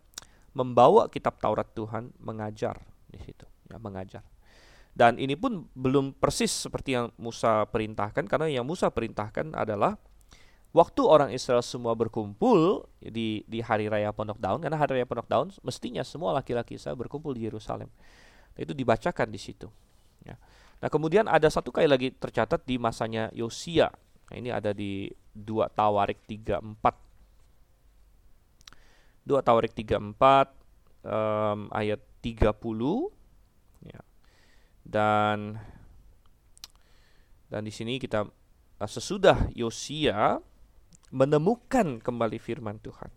membawa kitab Taurat Tuhan mengajar di situ, ya mengajar. Dan ini pun belum persis seperti yang Musa perintahkan karena yang Musa perintahkan adalah waktu orang Israel semua berkumpul di di hari raya Pondok Daun karena hari raya Pondok Daun mestinya semua laki-laki Israel berkumpul di Yerusalem. Itu dibacakan di situ. Ya. Nah, kemudian ada satu kali lagi tercatat di masanya Yosia. Nah, ini ada di 2 Tawarik 34. 2 Tawarik 34 um, ayat 30 ya. Dan dan di sini kita uh, sesudah Yosia menemukan kembali firman Tuhan.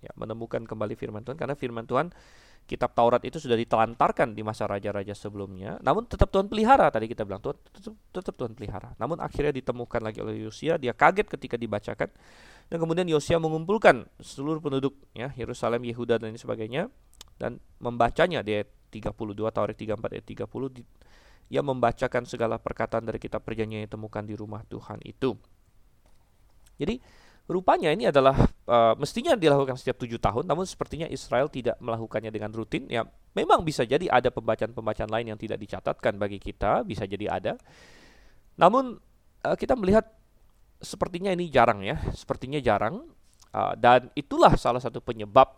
Ya, menemukan kembali firman Tuhan karena firman Tuhan kitab Taurat itu sudah ditelantarkan di masa raja-raja sebelumnya. Namun tetap Tuhan pelihara tadi kita bilang Tuhan tetap, tetap Tuhan pelihara. Namun akhirnya ditemukan lagi oleh Yosia, dia kaget ketika dibacakan. Dan kemudian Yosia mengumpulkan seluruh penduduk ya Yerusalem, Yehuda dan sebagainya dan membacanya di ayat 32 Taurat 34 ayat 30 di, ia membacakan segala perkataan dari kitab perjanjian yang ditemukan di rumah Tuhan itu. Jadi Rupanya ini adalah uh, mestinya dilakukan setiap tujuh tahun, namun sepertinya Israel tidak melakukannya dengan rutin. Ya, memang bisa jadi ada pembacaan-pembacaan lain yang tidak dicatatkan bagi kita, bisa jadi ada. Namun uh, kita melihat sepertinya ini jarang ya, sepertinya jarang. Uh, dan itulah salah satu penyebab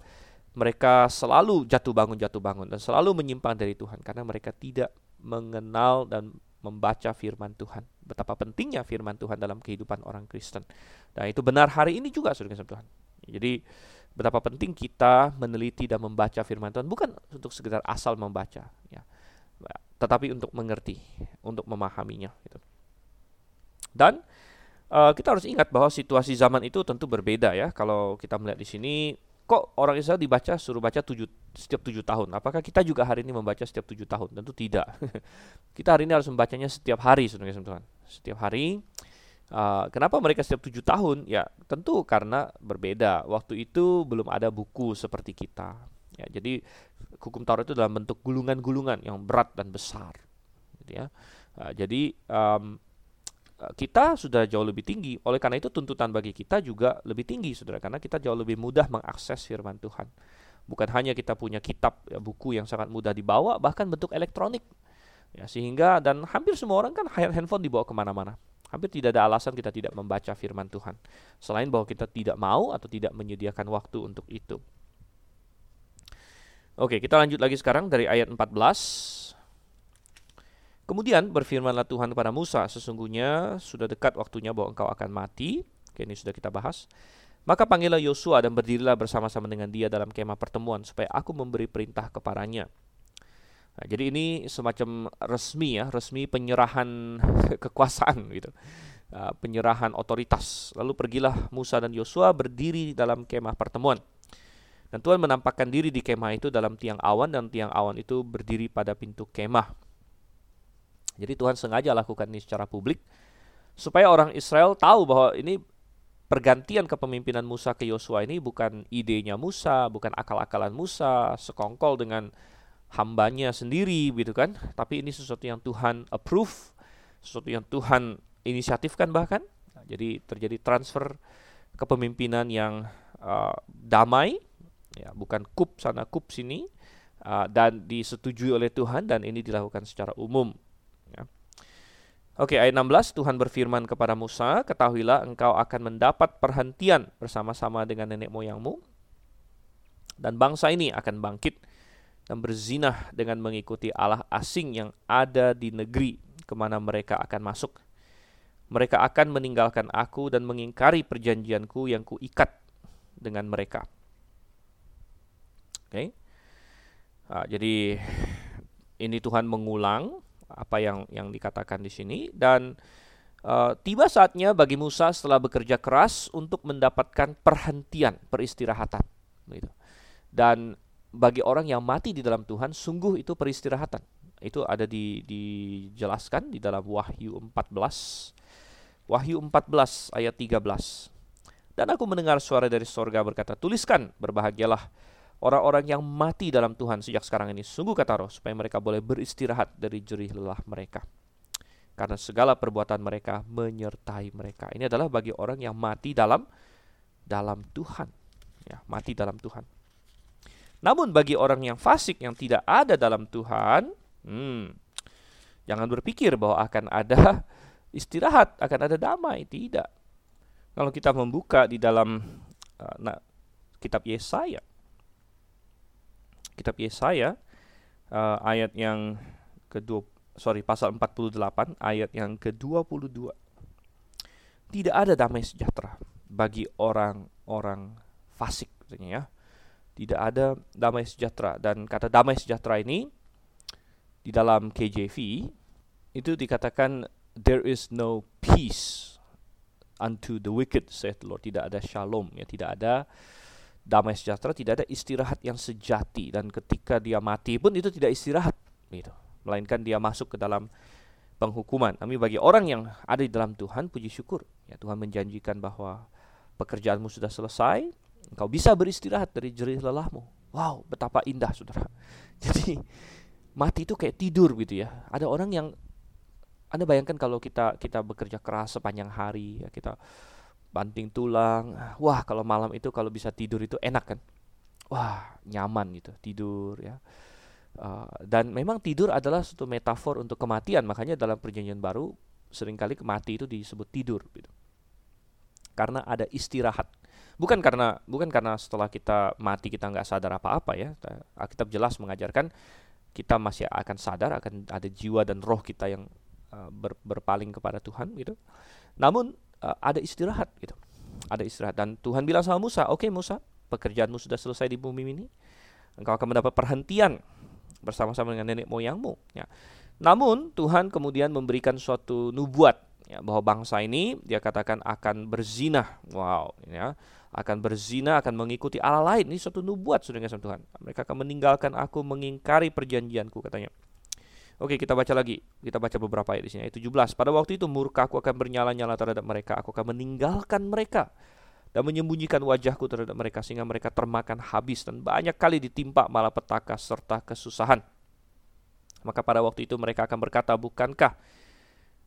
mereka selalu jatuh bangun jatuh bangun dan selalu menyimpang dari Tuhan karena mereka tidak mengenal dan membaca firman Tuhan. Betapa pentingnya firman Tuhan dalam kehidupan orang Kristen. Dan itu benar hari ini juga saudara Tuhan. Jadi betapa penting kita meneliti dan membaca firman Tuhan bukan untuk sekedar asal membaca ya. Tetapi untuk mengerti, untuk memahaminya gitu. Dan uh, kita harus ingat bahwa situasi zaman itu tentu berbeda ya. Kalau kita melihat di sini kok orang Israel dibaca suruh baca tujuh, setiap tujuh tahun? Apakah kita juga hari ini membaca setiap tujuh tahun? Tentu tidak. kita hari ini harus membacanya setiap hari, teman Setiap hari. Uh, kenapa mereka setiap tujuh tahun? Ya tentu karena berbeda. Waktu itu belum ada buku seperti kita. Ya, jadi hukum Taurat itu dalam bentuk gulungan-gulungan yang berat dan besar. Gitu ya. Uh, jadi um, kita sudah jauh lebih tinggi. Oleh karena itu tuntutan bagi kita juga lebih tinggi, saudara, karena kita jauh lebih mudah mengakses firman Tuhan. Bukan hanya kita punya kitab, ya, buku yang sangat mudah dibawa, bahkan bentuk elektronik. Ya, sehingga dan hampir semua orang kan handphone dibawa ke mana-mana. Hampir tidak ada alasan kita tidak membaca firman Tuhan. Selain bahwa kita tidak mau atau tidak menyediakan waktu untuk itu. Oke, kita lanjut lagi sekarang dari ayat 14 Kemudian berfirmanlah Tuhan kepada Musa, sesungguhnya sudah dekat waktunya bahwa engkau akan mati. Oke, ini sudah kita bahas. Maka panggillah Yosua dan berdirilah bersama-sama dengan dia dalam kemah pertemuan supaya aku memberi perintah kepadanya. Nah, jadi ini semacam resmi ya, resmi penyerahan kekuasaan gitu. Uh, penyerahan otoritas. Lalu pergilah Musa dan Yosua berdiri dalam kemah pertemuan. Dan Tuhan menampakkan diri di kemah itu dalam tiang awan dan tiang awan itu berdiri pada pintu kemah. Jadi Tuhan sengaja lakukan ini secara publik supaya orang Israel tahu bahwa ini pergantian kepemimpinan Musa ke Yosua ini bukan idenya Musa, bukan akal-akalan Musa, sekongkol dengan hambanya sendiri gitu kan, tapi ini sesuatu yang Tuhan approve, sesuatu yang Tuhan inisiatifkan bahkan. jadi terjadi transfer kepemimpinan yang uh, damai, ya bukan kup sana kup sini, uh, dan disetujui oleh Tuhan dan ini dilakukan secara umum Oke, ayat 16 Tuhan berfirman kepada Musa, "Ketahuilah engkau akan mendapat perhentian bersama-sama dengan nenek moyangmu dan bangsa ini akan bangkit dan berzinah dengan mengikuti Allah asing yang ada di negeri ke mana mereka akan masuk. Mereka akan meninggalkan aku dan mengingkari perjanjianku yang kuikat dengan mereka." Oke. Nah, jadi ini Tuhan mengulang apa yang yang dikatakan di sini dan uh, tiba saatnya bagi Musa setelah bekerja keras untuk mendapatkan perhentian peristirahatan gitu. Dan bagi orang yang mati di dalam Tuhan sungguh itu peristirahatan. Itu ada di dijelaskan di dalam Wahyu 14 Wahyu 14 ayat 13. Dan aku mendengar suara dari sorga berkata, tuliskan, berbahagialah orang-orang yang mati dalam Tuhan sejak sekarang ini. Sungguh kata roh, supaya mereka boleh beristirahat dari jerih lelah mereka. Karena segala perbuatan mereka menyertai mereka. Ini adalah bagi orang yang mati dalam dalam Tuhan. Ya, mati dalam Tuhan. Namun bagi orang yang fasik yang tidak ada dalam Tuhan, hmm, jangan berpikir bahwa akan ada istirahat, akan ada damai. Tidak. Kalau kita membuka di dalam uh, nah, kitab Yesaya, kitab Yesaya uh, ayat yang ke sorry pasal 48 ayat yang ke-22. Tidak ada damai sejahtera bagi orang-orang fasik ya. Tidak ada damai sejahtera dan kata damai sejahtera ini di dalam KJV itu dikatakan there is no peace unto the wicked said the Lord. Tidak ada shalom ya, tidak ada damai sejahtera, tidak ada istirahat yang sejati dan ketika dia mati pun itu tidak istirahat gitu. Melainkan dia masuk ke dalam penghukuman. Tapi bagi orang yang ada di dalam Tuhan, puji syukur ya Tuhan menjanjikan bahwa pekerjaanmu sudah selesai, engkau bisa beristirahat dari jerih lelahmu. Wow, betapa indah Saudara. Jadi mati itu kayak tidur gitu ya. Ada orang yang Anda bayangkan kalau kita kita bekerja keras sepanjang hari ya kita banting tulang. Wah, kalau malam itu kalau bisa tidur itu enak kan? Wah, nyaman gitu tidur ya. Uh, dan memang tidur adalah suatu metafor untuk kematian. Makanya dalam perjanjian baru sering kali mati itu disebut tidur gitu. Karena ada istirahat. Bukan karena bukan karena setelah kita mati kita nggak sadar apa-apa ya. Alkitab jelas mengajarkan kita masih akan sadar akan ada jiwa dan roh kita yang uh, ber, berpaling kepada Tuhan gitu. Namun uh, ada istirahat gitu. Ada istirahat dan Tuhan bilang sama Musa, "Oke okay, Musa, pekerjaanmu sudah selesai di bumi ini. Engkau akan mendapat perhentian bersama-sama dengan nenek moyangmu." Ya. Namun Tuhan kemudian memberikan suatu nubuat ya, bahwa bangsa ini dia katakan akan berzina. Wow, ya. Akan berzina, akan mengikuti Allah lain. Ini suatu nubuat sudah dengan Tuhan. Mereka akan meninggalkan aku, mengingkari perjanjianku katanya. Oke, kita baca lagi. Kita baca beberapa ayat di sini. Ayat 17. Pada waktu itu murka aku akan bernyala-nyala terhadap mereka. Aku akan meninggalkan mereka dan menyembunyikan wajahku terhadap mereka sehingga mereka termakan habis dan banyak kali ditimpa malapetaka serta kesusahan. Maka pada waktu itu mereka akan berkata, "Bukankah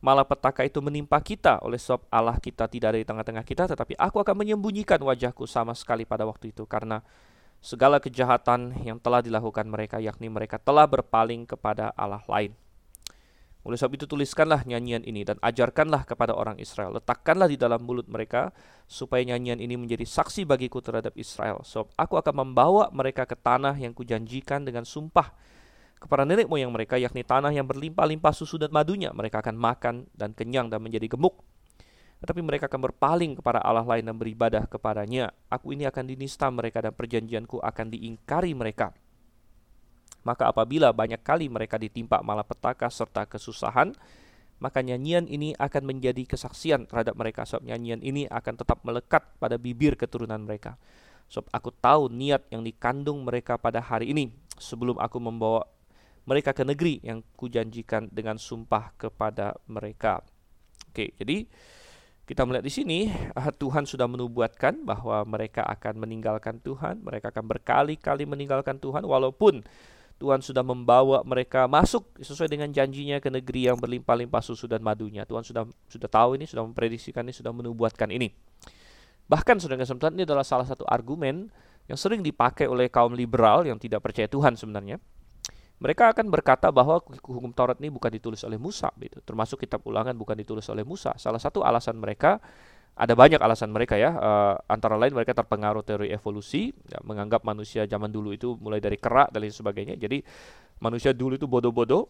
malapetaka itu menimpa kita oleh sebab Allah kita tidak ada di tengah-tengah kita, tetapi aku akan menyembunyikan wajahku sama sekali pada waktu itu karena segala kejahatan yang telah dilakukan mereka, yakni mereka telah berpaling kepada Allah lain. Oleh sebab itu tuliskanlah nyanyian ini dan ajarkanlah kepada orang Israel. Letakkanlah di dalam mulut mereka supaya nyanyian ini menjadi saksi bagiku terhadap Israel. Sebab aku akan membawa mereka ke tanah yang kujanjikan dengan sumpah kepada nenek moyang mereka, yakni tanah yang berlimpah-limpah susu dan madunya. Mereka akan makan dan kenyang dan menjadi gemuk tetapi mereka akan berpaling kepada Allah lain dan beribadah kepadanya. Aku ini akan dinista mereka dan perjanjianku akan diingkari mereka. Maka apabila banyak kali mereka ditimpa malapetaka serta kesusahan, maka nyanyian ini akan menjadi kesaksian terhadap mereka. Sebab nyanyian ini akan tetap melekat pada bibir keturunan mereka. Sebab aku tahu niat yang dikandung mereka pada hari ini sebelum aku membawa mereka ke negeri yang kujanjikan dengan sumpah kepada mereka. Oke, jadi kita melihat di sini ah, Tuhan sudah menubuatkan bahwa mereka akan meninggalkan Tuhan, mereka akan berkali-kali meninggalkan Tuhan walaupun Tuhan sudah membawa mereka masuk sesuai dengan janjinya ke negeri yang berlimpah-limpah susu dan madunya. Tuhan sudah sudah tahu ini, sudah memprediksikan ini, sudah menubuatkan ini. Bahkan saudara kesempatan ini adalah salah satu argumen yang sering dipakai oleh kaum liberal yang tidak percaya Tuhan sebenarnya mereka akan berkata bahwa hukum Taurat ini bukan ditulis oleh Musa, gitu. termasuk kitab Ulangan bukan ditulis oleh Musa. Salah satu alasan mereka ada banyak alasan mereka ya, uh, antara lain mereka terpengaruh teori evolusi, ya, menganggap manusia zaman dulu itu mulai dari kerak dan lain sebagainya. Jadi manusia dulu itu bodoh-bodoh.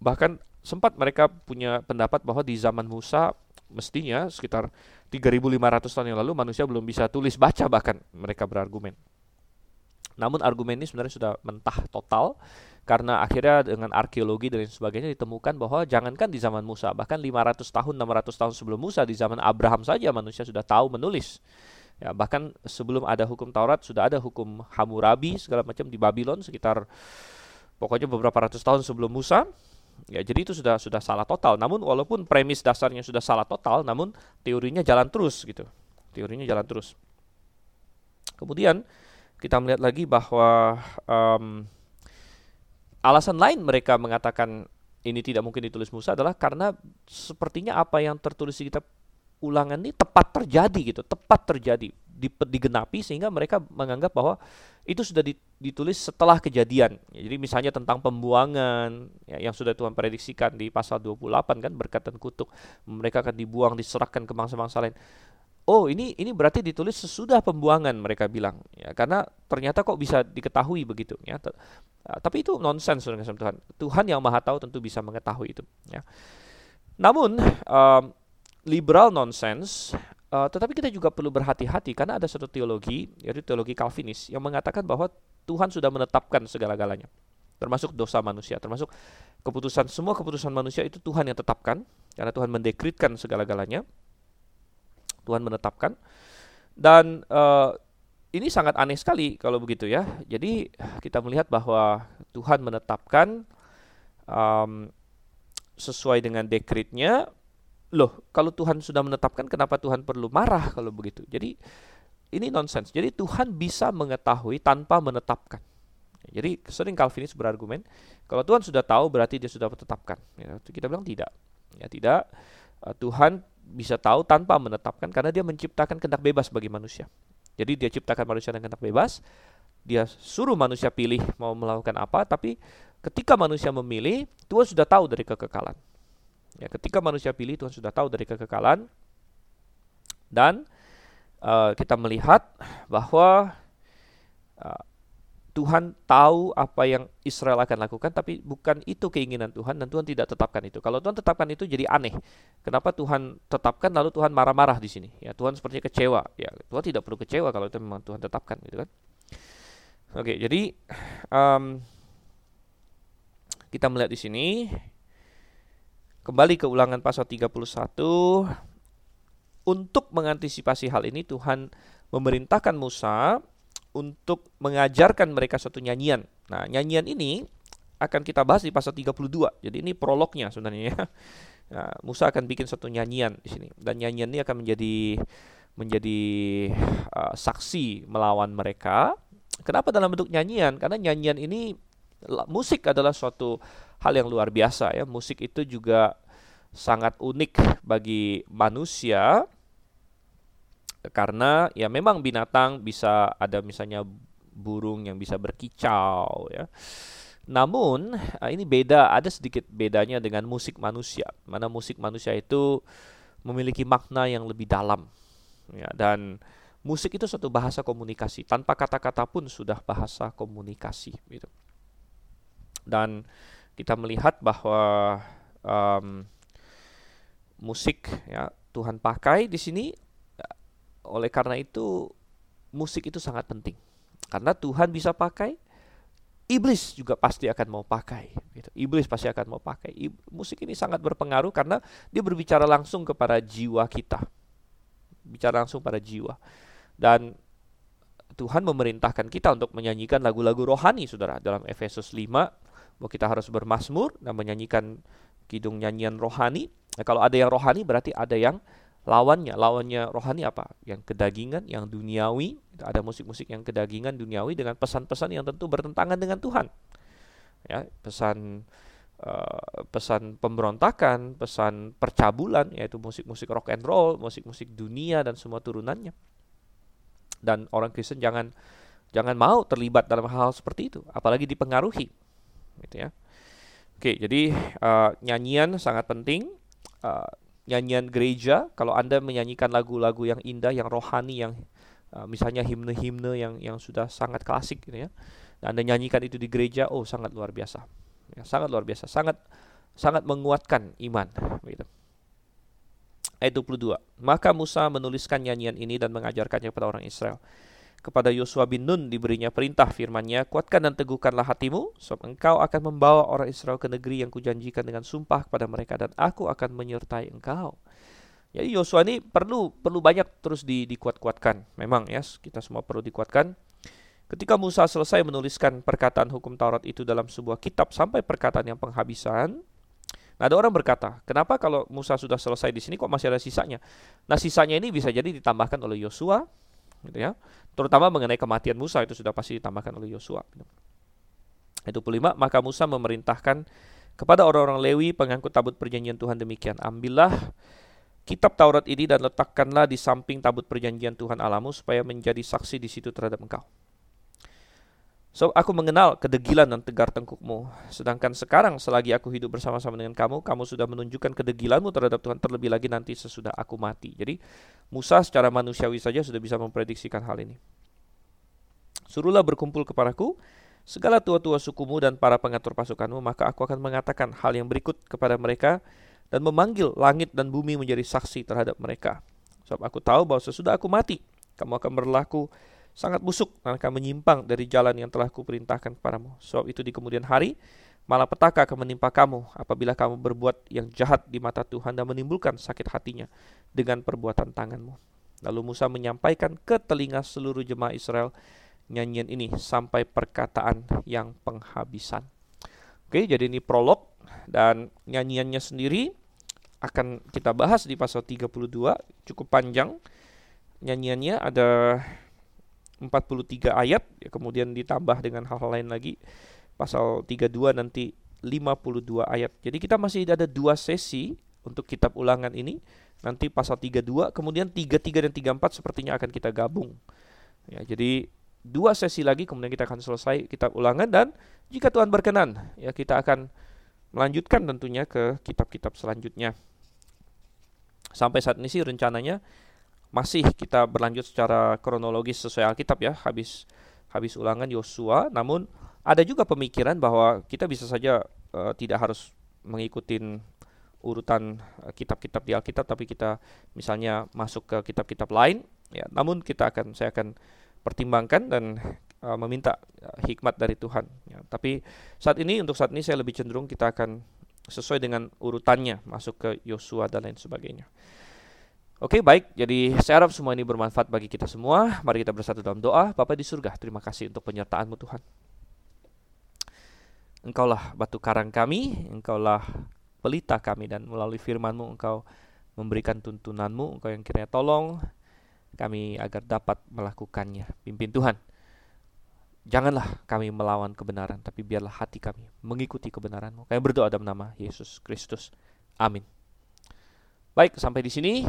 Bahkan sempat mereka punya pendapat bahwa di zaman Musa mestinya sekitar 3.500 tahun yang lalu manusia belum bisa tulis baca bahkan mereka berargumen. Namun argumen ini sebenarnya sudah mentah total karena akhirnya dengan arkeologi dan sebagainya ditemukan bahwa jangankan di zaman Musa, bahkan 500 tahun, 600 tahun sebelum Musa di zaman Abraham saja manusia sudah tahu menulis. Ya, bahkan sebelum ada hukum Taurat sudah ada hukum Hammurabi segala macam di Babylon sekitar pokoknya beberapa ratus tahun sebelum Musa. Ya, jadi itu sudah sudah salah total. Namun walaupun premis dasarnya sudah salah total, namun teorinya jalan terus gitu. Teorinya jalan terus. Kemudian kita melihat lagi bahwa um, alasan lain mereka mengatakan ini tidak mungkin ditulis Musa adalah karena sepertinya apa yang tertulis di kitab ulangan ini tepat terjadi gitu, tepat terjadi, digenapi sehingga mereka menganggap bahwa itu sudah ditulis setelah kejadian. Jadi misalnya tentang pembuangan ya, yang sudah Tuhan prediksikan di pasal 28 kan berkat dan kutuk, mereka akan dibuang, diserahkan ke bangsa-bangsa lain. Oh ini ini berarti ditulis sesudah pembuangan mereka bilang. Ya karena ternyata kok bisa diketahui begitu ya. Uh, tapi itu nonsens dengan Tuhan. Tuhan yang maha tahu tentu bisa mengetahui itu ya. Namun um, liberal nonsens uh, tetapi kita juga perlu berhati-hati karena ada satu teologi yaitu teologi Calvinis yang mengatakan bahwa Tuhan sudah menetapkan segala-galanya termasuk dosa manusia termasuk keputusan semua keputusan manusia itu Tuhan yang tetapkan karena Tuhan mendekritkan segala-galanya Tuhan menetapkan dan uh, ini sangat aneh sekali kalau begitu ya. Jadi kita melihat bahwa Tuhan menetapkan um, sesuai dengan dekritnya. Loh, kalau Tuhan sudah menetapkan, kenapa Tuhan perlu marah kalau begitu? Jadi ini nonsens. Jadi Tuhan bisa mengetahui tanpa menetapkan. Jadi sering Calvinis berargumen, kalau Tuhan sudah tahu berarti dia sudah menetapkan. Ya, kita bilang tidak. Ya tidak. Uh, Tuhan bisa tahu tanpa menetapkan karena dia menciptakan kehendak bebas bagi manusia. Jadi dia ciptakan manusia dengan kehendak bebas, dia suruh manusia pilih mau melakukan apa, tapi ketika manusia memilih, Tuhan sudah tahu dari kekekalan. Ya, ketika manusia pilih, Tuhan sudah tahu dari kekekalan, dan uh, kita melihat bahwa uh, Tuhan tahu apa yang Israel akan lakukan, tapi bukan itu keinginan Tuhan dan Tuhan tidak tetapkan itu. Kalau Tuhan tetapkan itu jadi aneh. Kenapa Tuhan tetapkan lalu Tuhan marah-marah di sini? Ya Tuhan sepertinya kecewa. Ya Tuhan tidak perlu kecewa kalau itu memang Tuhan tetapkan, gitu kan? Oke, jadi um, kita melihat di sini kembali ke ulangan pasal 31 untuk mengantisipasi hal ini Tuhan memerintahkan Musa untuk mengajarkan mereka suatu nyanyian. Nah, nyanyian ini akan kita bahas di pasal 32. Jadi ini prolognya sebenarnya ya. Nah, Musa akan bikin suatu nyanyian di sini dan nyanyian ini akan menjadi menjadi uh, saksi melawan mereka. Kenapa dalam bentuk nyanyian? Karena nyanyian ini musik adalah suatu hal yang luar biasa ya. Musik itu juga sangat unik bagi manusia karena ya memang binatang bisa ada misalnya burung yang bisa berkicau ya. Namun ah, ini beda, ada sedikit bedanya dengan musik manusia. Mana musik manusia itu memiliki makna yang lebih dalam. Ya, dan musik itu suatu bahasa komunikasi. Tanpa kata-kata pun sudah bahasa komunikasi gitu. Dan kita melihat bahwa um, musik ya Tuhan pakai di sini oleh karena itu musik itu sangat penting. Karena Tuhan bisa pakai, iblis juga pasti akan mau pakai. Gitu. Iblis pasti akan mau pakai. musik ini sangat berpengaruh karena dia berbicara langsung kepada jiwa kita. Bicara langsung pada jiwa. Dan Tuhan memerintahkan kita untuk menyanyikan lagu-lagu rohani, saudara. Dalam Efesus 5, bahwa kita harus bermasmur dan menyanyikan kidung nyanyian rohani. Nah, kalau ada yang rohani berarti ada yang lawannya lawannya rohani apa? Yang kedagingan yang duniawi. Ada musik-musik yang kedagingan duniawi dengan pesan-pesan yang tentu bertentangan dengan Tuhan. Ya pesan uh, pesan pemberontakan pesan percabulan yaitu musik-musik rock and roll musik-musik dunia dan semua turunannya. Dan orang Kristen jangan jangan mau terlibat dalam hal, -hal seperti itu apalagi dipengaruhi gitu ya. Oke jadi uh, nyanyian sangat penting. Uh, nyanyian gereja, kalau Anda menyanyikan lagu-lagu yang indah, yang rohani, yang uh, misalnya himne-himne yang yang sudah sangat klasik gitu ya. Dan Anda nyanyikan itu di gereja, oh sangat luar biasa. Ya, sangat luar biasa, sangat sangat menguatkan iman gitu. Ayat 22. Maka Musa menuliskan nyanyian ini dan mengajarkannya kepada orang Israel kepada Yosua bin Nun diberinya perintah firman-Nya, kuatkan dan teguhkanlah hatimu, sebab engkau akan membawa orang Israel ke negeri yang kujanjikan dengan sumpah kepada mereka dan aku akan menyertai engkau. Jadi Yosua ini perlu perlu banyak terus di, dikuat-kuatkan. Memang ya, kita semua perlu dikuatkan. Ketika Musa selesai menuliskan perkataan hukum Taurat itu dalam sebuah kitab sampai perkataan yang penghabisan, nah ada orang berkata, kenapa kalau Musa sudah selesai di sini kok masih ada sisanya? Nah sisanya ini bisa jadi ditambahkan oleh Yosua, gitu ya. Terutama mengenai kematian Musa itu sudah pasti ditambahkan oleh Yosua. Gitu. Itu kelima, maka Musa memerintahkan kepada orang-orang Lewi pengangkut tabut perjanjian Tuhan demikian, ambillah kitab Taurat ini dan letakkanlah di samping tabut perjanjian Tuhan Alamu supaya menjadi saksi di situ terhadap engkau. So, aku mengenal kedegilan dan tegar tengkukmu. Sedangkan sekarang selagi aku hidup bersama-sama dengan kamu, kamu sudah menunjukkan kedegilanmu terhadap Tuhan terlebih lagi nanti sesudah aku mati. Jadi, Musa secara manusiawi saja sudah bisa memprediksikan hal ini. Suruhlah berkumpul kepadaku segala tua-tua sukumu dan para pengatur pasukanmu, maka aku akan mengatakan hal yang berikut kepada mereka dan memanggil langit dan bumi menjadi saksi terhadap mereka. Sebab aku tahu bahwa sesudah aku mati, kamu akan berlaku sangat busuk dan akan menyimpang dari jalan yang telah kuperintahkan kepadamu. Sebab itu di kemudian hari, malah petaka akan menimpa kamu apabila kamu berbuat yang jahat di mata Tuhan dan menimbulkan sakit hatinya dengan perbuatan tanganmu. Lalu Musa menyampaikan ke telinga seluruh jemaah Israel nyanyian ini sampai perkataan yang penghabisan. Oke, jadi ini prolog dan nyanyiannya sendiri akan kita bahas di pasal 32, cukup panjang. Nyanyiannya ada 43 ayat, ya, kemudian ditambah dengan hal-hal lain lagi. Pasal 32 nanti 52 ayat. Jadi kita masih ada dua sesi untuk kitab ulangan ini. Nanti pasal 32, kemudian 33 dan 34 sepertinya akan kita gabung. Ya, jadi dua sesi lagi kemudian kita akan selesai kitab ulangan dan jika Tuhan berkenan ya kita akan melanjutkan tentunya ke kitab-kitab selanjutnya. Sampai saat ini sih rencananya masih kita berlanjut secara kronologis sesuai Alkitab ya, habis habis ulangan Yosua, namun ada juga pemikiran bahwa kita bisa saja uh, tidak harus mengikuti urutan eh, kitab-kitab di Alkitab tapi kita misalnya masuk ke kitab-kitab lain ya. Namun kita akan saya akan pertimbangkan dan uh, meminta hikmat dari Tuhan ya, tapi saat ini untuk saat ini saya lebih cenderung kita akan sesuai dengan urutannya masuk ke Yosua dan lain sebagainya. Oke, baik. Jadi saya harap semua ini bermanfaat bagi kita semua. Mari kita bersatu dalam doa. Bapak di surga, terima kasih untuk penyertaan-Mu Tuhan. Engkaulah batu karang kami, Engkaulah pelita kami dan melalui firman-Mu Engkau memberikan tuntunan-Mu, Engkau yang kiranya tolong kami agar dapat melakukannya. Pimpin Tuhan. Janganlah kami melawan kebenaran, tapi biarlah hati kami mengikuti kebenaran-Mu. Kami berdoa dalam nama Yesus Kristus. Amin. Baik, sampai di sini.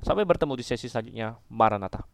Sampai bertemu di sesi selanjutnya. Maranatha.